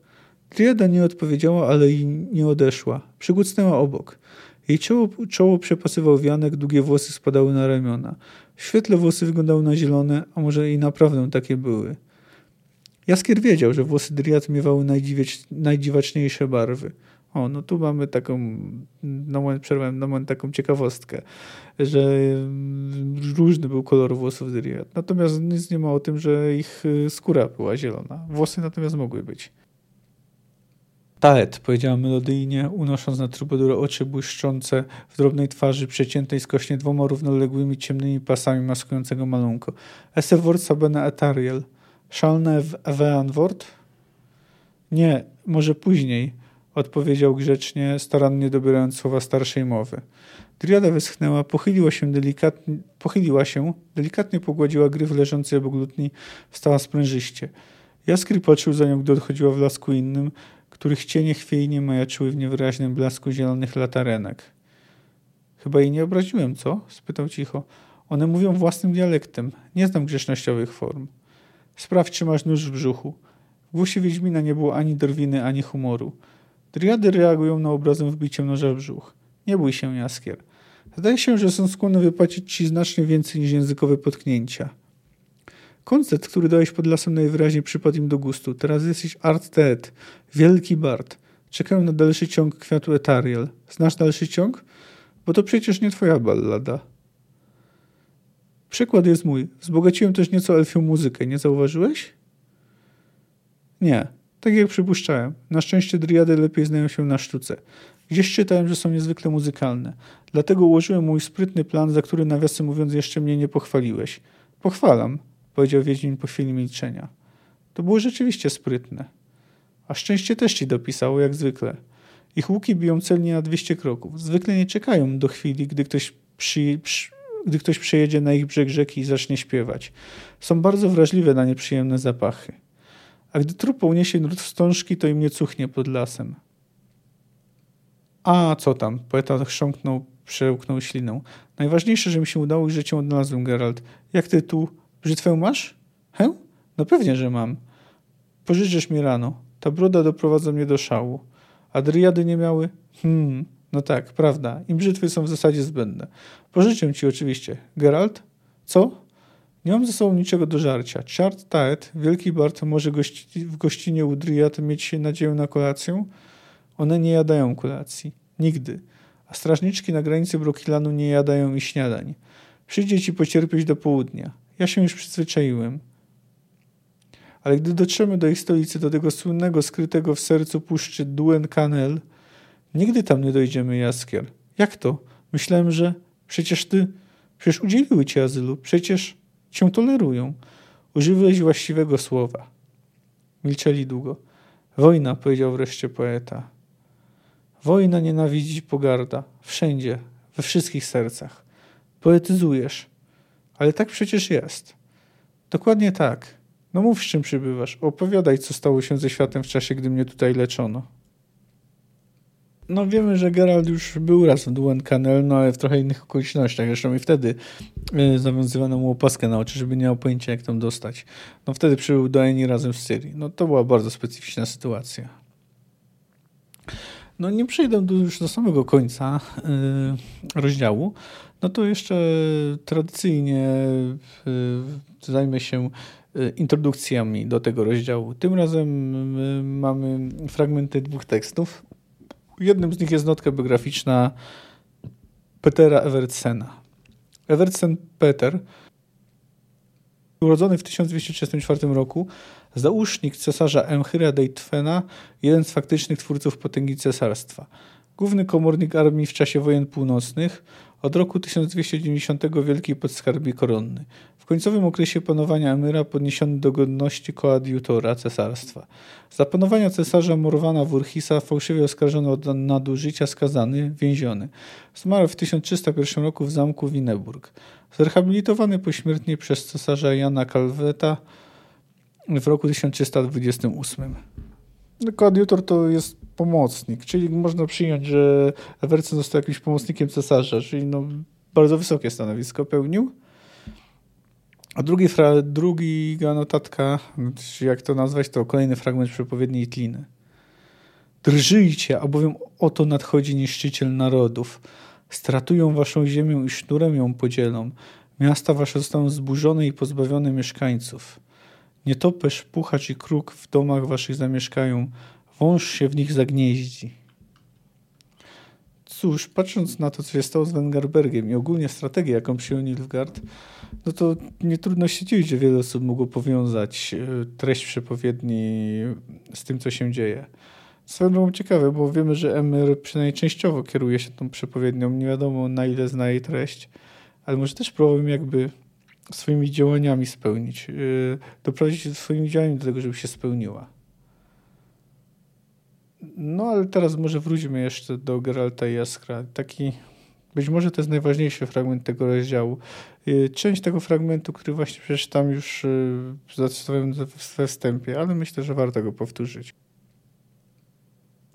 Triada nie odpowiedziała, ale i nie odeszła. Przygucnęła obok. Jej czoło, czoło przepasywał wianek, długie włosy spadały na ramiona. W świetle włosy wyglądały na zielone, a może i naprawdę takie były. Jaskier wiedział, że włosy Dryad miewały najdziwaczniejsze barwy. O, no tu mamy taką, na moment przerwałem, na moment taką ciekawostkę, że mm, różny był kolor włosów Dryad. Natomiast nic nie ma o tym, że ich y, skóra była zielona. Włosy natomiast mogły być. Taet, powiedziała melodyjnie, unosząc na trubadurę oczy błyszczące w drobnej twarzy, przeciętej skośnie dwoma równoległymi ciemnymi pasami maskującego malunko. Ese wort sabene etariel. Szalne ewean wort? Nie, może później, odpowiedział grzecznie, starannie dobierając słowa starszej mowy. Driada wyschnęła, pochyliła się delikatnie, pochyliła się, delikatnie pogładziła gryf leżący obok lutni, wstała sprężyście. Jaskry patrzył za nią, gdy odchodziła w lasku innym, których cienie chwiejnie majaczyły w niewyraźnym blasku zielonych latarenek. Chyba jej nie obraziłem, co? spytał cicho. One mówią własnym dialektem. Nie znam grzecznościowych form. Sprawdź, czy masz nóż w brzuchu. W głosie Wiedźmina nie było ani drwiny, ani humoru. Driady reagują na obrazem wbiciem noża w brzuch. Nie bój się, Jaskier. Zdaje się, że są skłonne wypłacić ci znacznie więcej niż językowe potknięcia. Koncert, który dałeś pod lasem najwyraźniej przypadł im do gustu. Teraz jesteś Art Teet, wielki Bart. Czekają na dalszy ciąg kwiatu Etariel. Znasz dalszy ciąg? Bo to przecież nie twoja ballada. Przykład jest mój. Wzbogaciłem też nieco elfią muzykę. Nie zauważyłeś? Nie. Tak jak przypuszczałem. Na szczęście driady lepiej znają się na sztuce. Gdzieś czytałem, że są niezwykle muzykalne. Dlatego ułożyłem mój sprytny plan, za który nawiasem mówiąc jeszcze mnie nie pochwaliłeś. Pochwalam powiedział Wiedźmin po chwili milczenia. To było rzeczywiście sprytne. A szczęście też ci dopisało, jak zwykle. Ich łuki biją celnie na 200 kroków. Zwykle nie czekają do chwili, gdy ktoś, przy, przy, gdy ktoś przyjedzie na ich brzeg rzeki i zacznie śpiewać. Są bardzo wrażliwe na nieprzyjemne zapachy. A gdy trup uniesie nurt wstążki, to im nie cuchnie pod lasem. A co tam? Poeta chrząknął Przełknął ślinę. Najważniejsze, że mi się udało i że cię odnalazłem, Geralt. Jak ty tu brzytwę masz? Hę? No pewnie, że mam. Pożyczysz mi rano. Ta broda doprowadza mnie do szału. A dryady nie miały? Hmm, no tak, prawda. Im brzytwy są w zasadzie zbędne. Pożyczę ci oczywiście. Geralt? Co? Nie mam ze sobą niczego do żarcia. Chart Taet, wielki Bart, może gości w gościnie u mieć nadzieję na kolację? One nie jadają kolacji. Nigdy. A strażniczki na granicy Brokilanu nie jadają i śniadań. Przyjdzie ci pocierpieć do południa. Ja się już przyzwyczaiłem. Ale gdy dotrzemy do ich stolicy, do tego słynnego, skrytego w sercu puszczy Duen Canel, nigdy tam nie dojdziemy, Jaskier. Jak to? Myślałem, że przecież ty, przecież udzieliły ci azylu, przecież cię tolerują. Użyłeś właściwego słowa. Milczeli długo. Wojna, powiedział wreszcie poeta. Wojna nienawidzi pogarda. Wszędzie, we wszystkich sercach. Poetyzujesz. Ale tak przecież jest. Dokładnie tak. No mów, z czym przybywasz. Opowiadaj, co stało się ze światem w czasie, gdy mnie tutaj leczono. No wiemy, że Gerald już był raz w Duen Canel, no ale w trochę innych okolicznościach. Zresztą i wtedy y, zawiązywano mu opaskę na oczy, żeby nie miał pojęcia, jak tam dostać. No wtedy przybył do Eni razem z Syrii. No to była bardzo specyficzna sytuacja. No nie przejdę do, już do samego końca y, rozdziału. No to jeszcze tradycyjnie y, zajmę się y, introdukcjami do tego rozdziału. Tym razem y, mamy fragmenty dwóch tekstów. Jednym z nich jest notka biograficzna Petera Evertsena. Evertsen Peter, urodzony w 1234 roku, zausznik cesarza Emchyra Deitfena, jeden z faktycznych twórców potęgi cesarstwa. Główny komornik armii w czasie wojen północnych, od roku 1290 wielki podskarbi koronny. W końcowym okresie panowania Emyra podniesiony do godności koadiutora cesarstwa. Za panowania cesarza Morwana Wurhisa fałszywie oskarżony o nadużycia skazany, więziony. Zmarł w 1301 roku w zamku Wineburg. Zrehabilitowany pośmiertnie przez cesarza Jana Kalweta w roku 1328. Koadiutor to jest pomocnik, czyli można przyjąć, że Ewercen został jakimś pomocnikiem cesarza, czyli no, bardzo wysokie stanowisko pełnił. A drugi, fra, druga notatka, jak to nazwać, to kolejny fragment przepowiedni Tliny. Drżyjcie, albowiem oto nadchodzi niszczyciel narodów. Stratują waszą ziemię i sznurem ją podzielą. Miasta wasze zostaną zburzone i pozbawione mieszkańców. Nietoperz, puchacz i kruk w domach waszych zamieszkają. Wąż się w nich zagnieździ. Cóż, patrząc na to, co się stało z Wengerbergiem i ogólnie strategię, jaką przyjął Nilfgaard, no to nie trudno się dziwić, że wiele osób mogło powiązać e, treść przepowiedni z tym, co się dzieje. Swoją ciekawe, bo wiemy, że Emir przynajmniej częściowo kieruje się tą przepowiednią. Nie wiadomo, na ile zna jej treść, ale może też próbował jakby swoimi działaniami spełnić, e, doprowadzić swoimi działaniami do tego, żeby się spełniła. No ale teraz może wróćmy jeszcze do Geralta i Jaskra. Taki, być może to jest najważniejszy fragment tego rozdziału. Y, część tego fragmentu, który właśnie przeczytam już y, zacytowałem we wstępie, ale myślę, że warto go powtórzyć.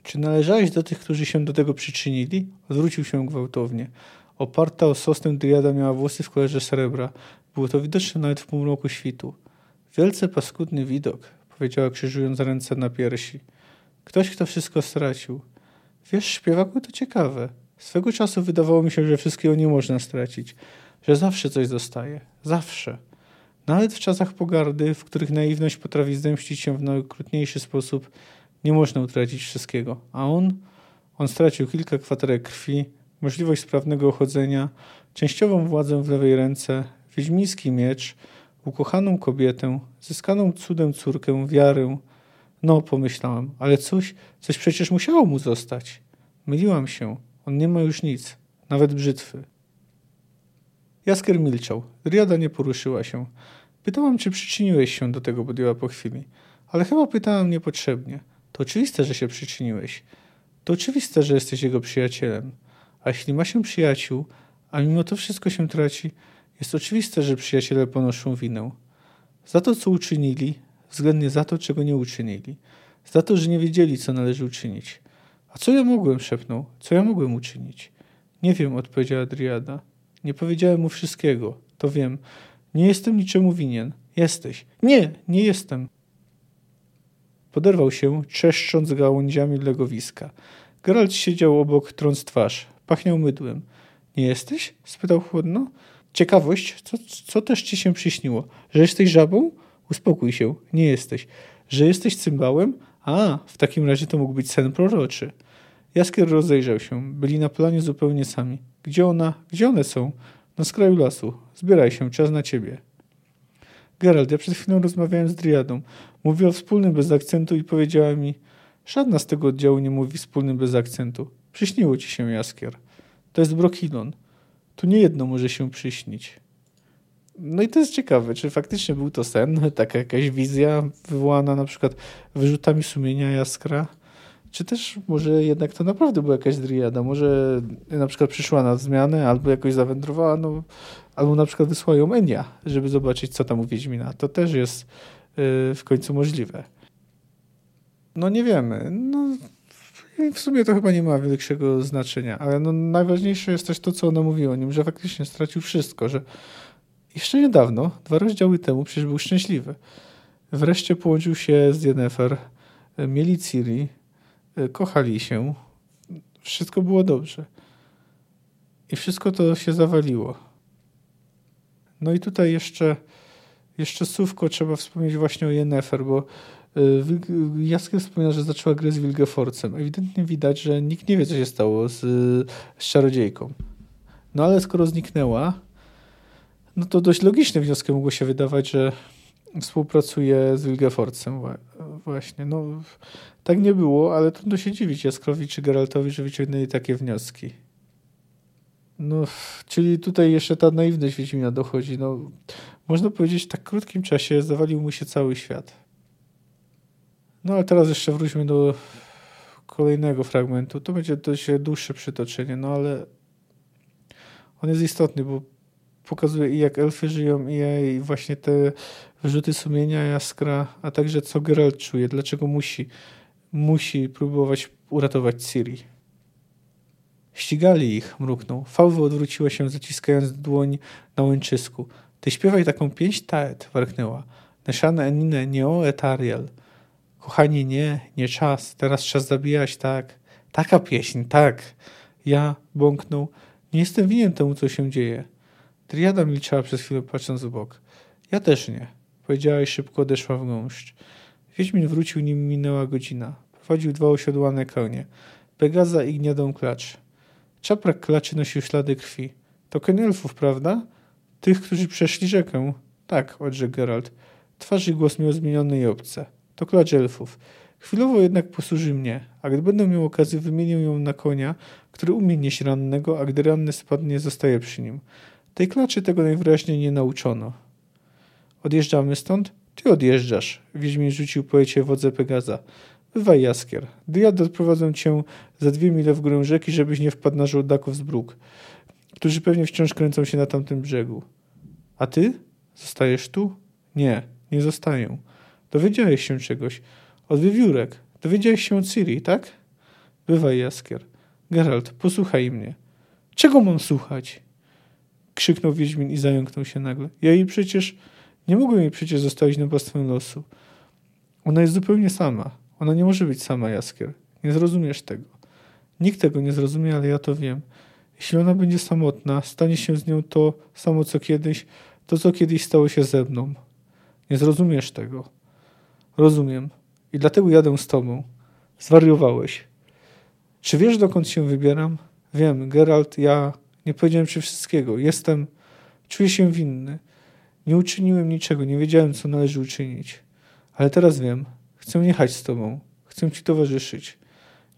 Czy należałeś do tych, którzy się do tego przyczynili? Odwrócił się gwałtownie. Oparta o sosnę dyada miała włosy w kolorze srebra. Było to widoczne nawet w półmroku świtu. Wielce paskudny widok, powiedziała krzyżując ręce na piersi. Ktoś, kto wszystko stracił. Wiesz, śpiewaku to ciekawe. Swego czasu wydawało mi się, że wszystkiego nie można stracić, że zawsze coś zostaje. Zawsze. Nawet w czasach pogardy, w których naiwność potrafi zemścić się w najokrutniejszy sposób, nie można utracić wszystkiego. A on? On stracił kilka kwaterek krwi, możliwość sprawnego chodzenia, częściową władzę w lewej ręce, wiedźmiński miecz, ukochaną kobietę, zyskaną cudem córkę, wiarę, no, pomyślałam, ale coś, coś przecież musiało mu zostać. Myliłam się. On nie ma już nic, nawet brzytwy. Jaskier milczał. Riada nie poruszyła się. Pytałam, czy przyczyniłeś się do tego, podjęła po chwili. Ale chyba pytałam niepotrzebnie. To oczywiste, że się przyczyniłeś. To oczywiste, że jesteś jego przyjacielem. A jeśli ma się przyjaciół, a mimo to wszystko się traci, jest oczywiste, że przyjaciele ponoszą winę. Za to, co uczynili, względnie za to, czego nie uczynili. Za to, że nie wiedzieli, co należy uczynić. A co ja mogłem, szepnął. Co ja mogłem uczynić? Nie wiem, odpowiedziała Driada. Nie powiedziałem mu wszystkiego. To wiem. Nie jestem niczemu winien. Jesteś. Nie, nie jestem. Poderwał się, czeszcząc gałęziami legowiska. Geralt siedział obok, trąc twarz. Pachniał mydłem. Nie jesteś? spytał chłodno. Ciekawość, co, co też ci się przyśniło? Że jesteś żabą? Uspokój się, nie jesteś. Że jesteś cymbałem? A, w takim razie to mógł być sen proroczy. Jaskier rozejrzał się. Byli na planie zupełnie sami. Gdzie ona? Gdzie one są? Na skraju lasu. Zbieraj się, czas na ciebie. Geralt, ja przed chwilą rozmawiałem z Driadą. Mówiła wspólnym bez akcentu i powiedziała mi żadna z tego oddziału nie mówi wspólnym bez akcentu. Przyśniło ci się, Jaskier. To jest Brokilon. Tu nie jedno może się przyśnić. No i to jest ciekawe, czy faktycznie był to sen, taka jakaś wizja wywołana na przykład wyrzutami sumienia Jaskra, czy też może jednak to naprawdę była jakaś driada, może na przykład przyszła na zmianę, albo jakoś zawędrowała, no, albo na przykład wysłała ją Enia, żeby zobaczyć, co tam u Wiedźmina. To też jest yy, w końcu możliwe. No nie wiemy. No, w sumie to chyba nie ma większego znaczenia, ale no, najważniejsze jest też to, co ona mówiła o nim, że faktycznie stracił wszystko, że jeszcze niedawno, dwa rozdziały temu, przecież był szczęśliwy. Wreszcie połączył się z Yennefer, mieli Ciri, kochali się, wszystko było dobrze. I wszystko to się zawaliło. No i tutaj jeszcze, jeszcze słówko trzeba wspomnieć właśnie o Yennefer, bo y, Jaskier wspomina, że zaczęła grę z Wilgeforcem. Ewidentnie widać, że nikt nie wie, co się stało z, z czarodziejką. No ale skoro zniknęła, no to dość logicznym wnioskiem mogło się wydawać, że współpracuje z Wilgeforcem właśnie. No, tak nie było, ale trudno się dziwić Jaskrowi czy Geraltowi, że wyciągnęli takie wnioski. No, czyli tutaj jeszcze ta naiwność Wiedźmina dochodzi. No, można powiedzieć, w tak krótkim czasie zawalił mu się cały świat. No, ale teraz jeszcze wróćmy do kolejnego fragmentu. To będzie dość dłuższe przytoczenie, no ale on jest istotny, bo pokazuje i jak elfy żyją, i właśnie te wyrzuty sumienia Jaskra, a także co Geralt czuje, dlaczego musi, musi próbować uratować Ciri. Ścigali ich, mruknął. Fałwa odwróciła się, zaciskając dłoń na łęczysku. Ty śpiewaj taką pieśń, taet, warknęła. Neszane enine, nie o etariel. Kochanie, nie, nie czas, teraz czas zabijać, tak. Taka pieśń, tak. Ja, bąknął, nie jestem winien temu, co się dzieje. Triada milczała przez chwilę, patrząc w bok. Ja też nie. Powiedziała i szybko odeszła w gąszcz. Wiedźmin wrócił, nim minęła godzina. Prowadził dwa osiodłane konie. Pegaza i gniadą klacz. Czaprak klaczy nosił ślady krwi. To koń elfów, prawda? Tych, którzy przeszli rzekę. Tak, odrzekł Geralt. Twarz i głos miał zmieniony i obce. To klacz elfów. Chwilowo jednak posłuży mnie, a gdy będę miał okazję, wymienię ją na konia, który umie nieść rannego, a gdy ranny spadnie, zostaje przy nim. Tej klaczy tego najwyraźniej nie nauczono. Odjeżdżamy stąd? Ty odjeżdżasz. Wiedźmin rzucił poecie wodze Pegaza. Bywaj jaskier. Diad odprowadzą cię za dwie mile w górę rzeki, żebyś nie wpadł na żołdaków z bruk, którzy pewnie wciąż kręcą się na tamtym brzegu. A ty? Zostajesz tu? Nie, nie zostaję. Dowiedziałeś się czegoś. Od wiewiórek. Dowiedziałeś się od Ciri, tak? Bywaj jaskier. Geralt, posłuchaj mnie. Czego mam słuchać? Krzyknął Wiedźmin i zająknął się nagle. Ja jej przecież... Nie mogłem jej przecież zostawić na pastwę losu. Ona jest zupełnie sama. Ona nie może być sama, Jaskier. Nie zrozumiesz tego. Nikt tego nie zrozumie, ale ja to wiem. Jeśli ona będzie samotna, stanie się z nią to samo co kiedyś, to co kiedyś stało się ze mną. Nie zrozumiesz tego. Rozumiem. I dlatego jadę z tobą. Zwariowałeś. Czy wiesz, dokąd się wybieram? Wiem, Geralt, ja nie powiedziałem ci wszystkiego. Jestem, czuję się winny. Nie uczyniłem niczego, nie wiedziałem, co należy uczynić. Ale teraz wiem. Chcę jechać z tobą. Chcę ci towarzyszyć.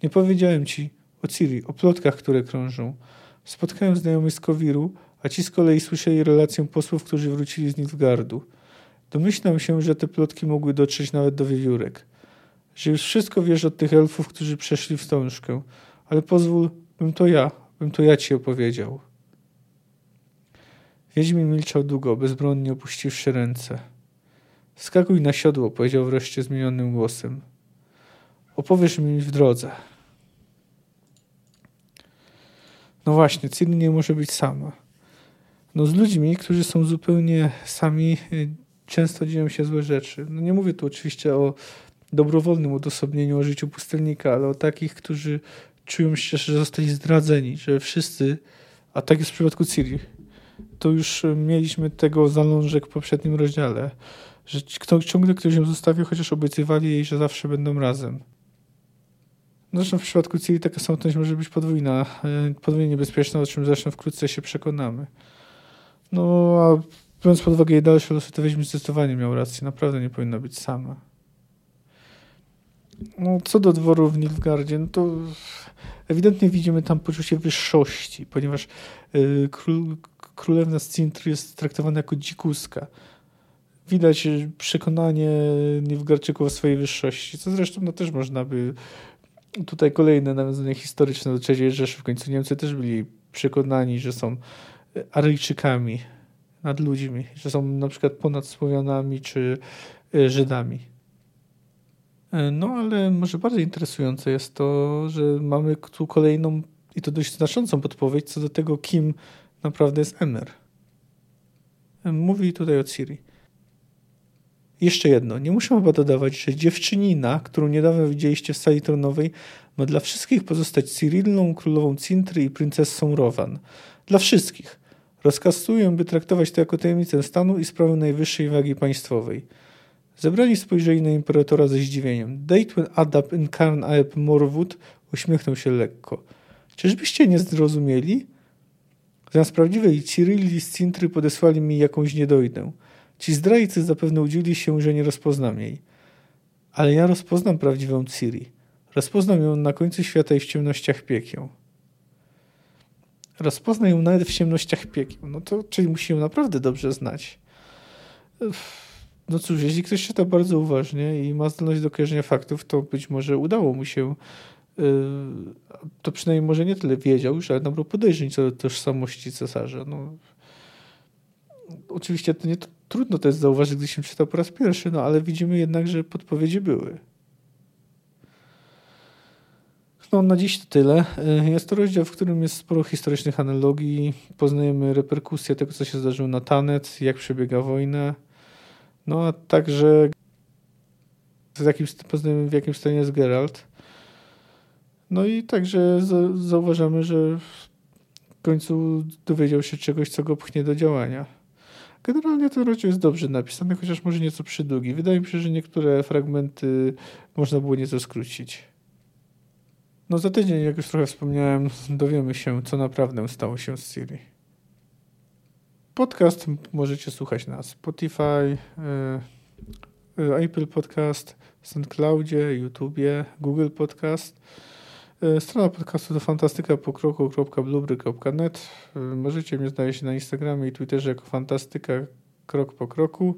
Nie powiedziałem ci o Ciri, o plotkach, które krążą. Spotkałem znajomych z Kowiru, a ci z kolei słyszeli relację posłów, którzy wrócili z Nilfgardu. Domyślam się, że te plotki mogły dotrzeć nawet do wiewiórek. Że już wszystko wiesz od tych elfów, którzy przeszli wstążkę. Ale pozwól, bym to ja, bym to ja ci opowiedział. Wiedźmin milczał długo, bezbronnie opuściwszy ręce. Skakuj na siodło, powiedział wreszcie zmienionym głosem. Opowiesz mi w drodze. No właśnie, Ciri nie może być sama. No z ludźmi, którzy są zupełnie sami, y, często dzieją się złe rzeczy. No nie mówię tu oczywiście o dobrowolnym odosobnieniu o życiu pustelnika, ale o takich, którzy czują się, że zostali zdradzeni, że wszyscy, a tak jest w przypadku Ciri, to już mieliśmy tego zalążek w poprzednim rozdziale, że kto, ciągle ktoś ją zostawił, chociaż obiecywali jej, że zawsze będą razem. Zresztą w przypadku Ciri taka samotność może być podwójna, e, podwójnie niebezpieczna, o czym zresztą wkrótce się przekonamy. No, a biorąc pod uwagę jej dalsze losy, to Wiedźmin zdecydowanie miał rację. Naprawdę nie powinna być sama. No, co do dworu w Nilfgaardzie, no to ewidentnie widzimy tam poczucie wyższości, ponieważ y, król, królewna z Cintry jest traktowana jako dzikuska. Widać przekonanie Nilfgaardczyków o swojej wyższości, co zresztą no, też można by tutaj kolejne nawiązanie historyczne do III Rzeszy. W końcu Niemcy też byli przekonani, że są Aryjczykami nad ludźmi, że są na przykład ponad Słowianami czy y, Żydami. E, no ale może bardziej interesujące jest to, że mamy tu kolejną i to dość znaczącą podpowiedź co do tego, kim naprawdę jest Emer. E, mówi tutaj o Ciri. Jeszcze jedno, nie muszę chyba dodawać, że dziewczynina, którą niedawno widzieliście w sali tronowej, ma dla wszystkich pozostać Cyrillą, królową Cintry i princessą Rowan. Dla wszystkich. Rozkazuję, by traktować to jako tajemnicę stanu i sprawę najwyższej wagi państwowej. Zebrani spojrzeli na imperatora ze zdziwieniem. Deitwen Adap Incarn Aeb Morwood uśmiechnął się lekko. Czyżbyście nie zrozumieli? Zamiast prawdziwej Cyrilli z Cintry podesłali mi jakąś niedojdę. Ci zdrajcy zapewne udzieli się, że nie rozpoznam jej. Ale ja rozpoznam prawdziwą Ciri. Rozpoznam ją na końcu świata i w ciemnościach piekieł. Rozpozna ją nawet w ciemnościach piekieł. No to, czyli musi ją naprawdę dobrze znać. Uff. No cóż, jeśli ktoś czyta bardzo uważnie i ma zdolność do kojarzenia faktów, to być może udało mu się yy, to przynajmniej może nie tyle wiedział już, ale nabrał podejrzeń co do tożsamości cesarza. No, oczywiście to nie to, trudno to jest zauważyć, gdy się czyta po raz pierwszy, no ale widzimy jednak, że podpowiedzi były. No, na dziś to tyle. Y, jest to rozdział, w którym jest sporo historycznych analogii. Poznajemy reperkusje tego, co się zdarzyło na Tanet, jak przebiega wojna. No a także w jakim, w jakim stanie jest Geralt. No i także zauważamy, że w końcu dowiedział się czegoś, co go pchnie do działania. Generalnie ten rozdział jest dobrze napisany, chociaż może nieco przydługi. Wydaje mi się, że niektóre fragmenty można było nieco skrócić. No za tydzień, jak już trochę wspomniałem, dowiemy się, co naprawdę stało się z Siri. Podcast możecie słuchać na Spotify, e, e, Apple Podcast, SoundCloudzie, YouTubie, Google Podcast. E, strona podcastu to fantastykapokroku.blubry.net. Możecie mnie znaleźć na Instagramie i Twitterze jako fantastyka krok po kroku.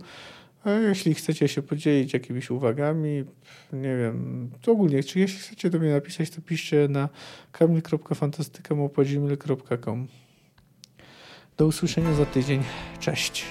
A jeśli chcecie się podzielić jakimiś uwagami, nie wiem, to ogólnie, czy jeśli chcecie do mnie napisać, to piszcie na kamil.fantastyka.com. Do usłyszenia za tydzień. Cześć.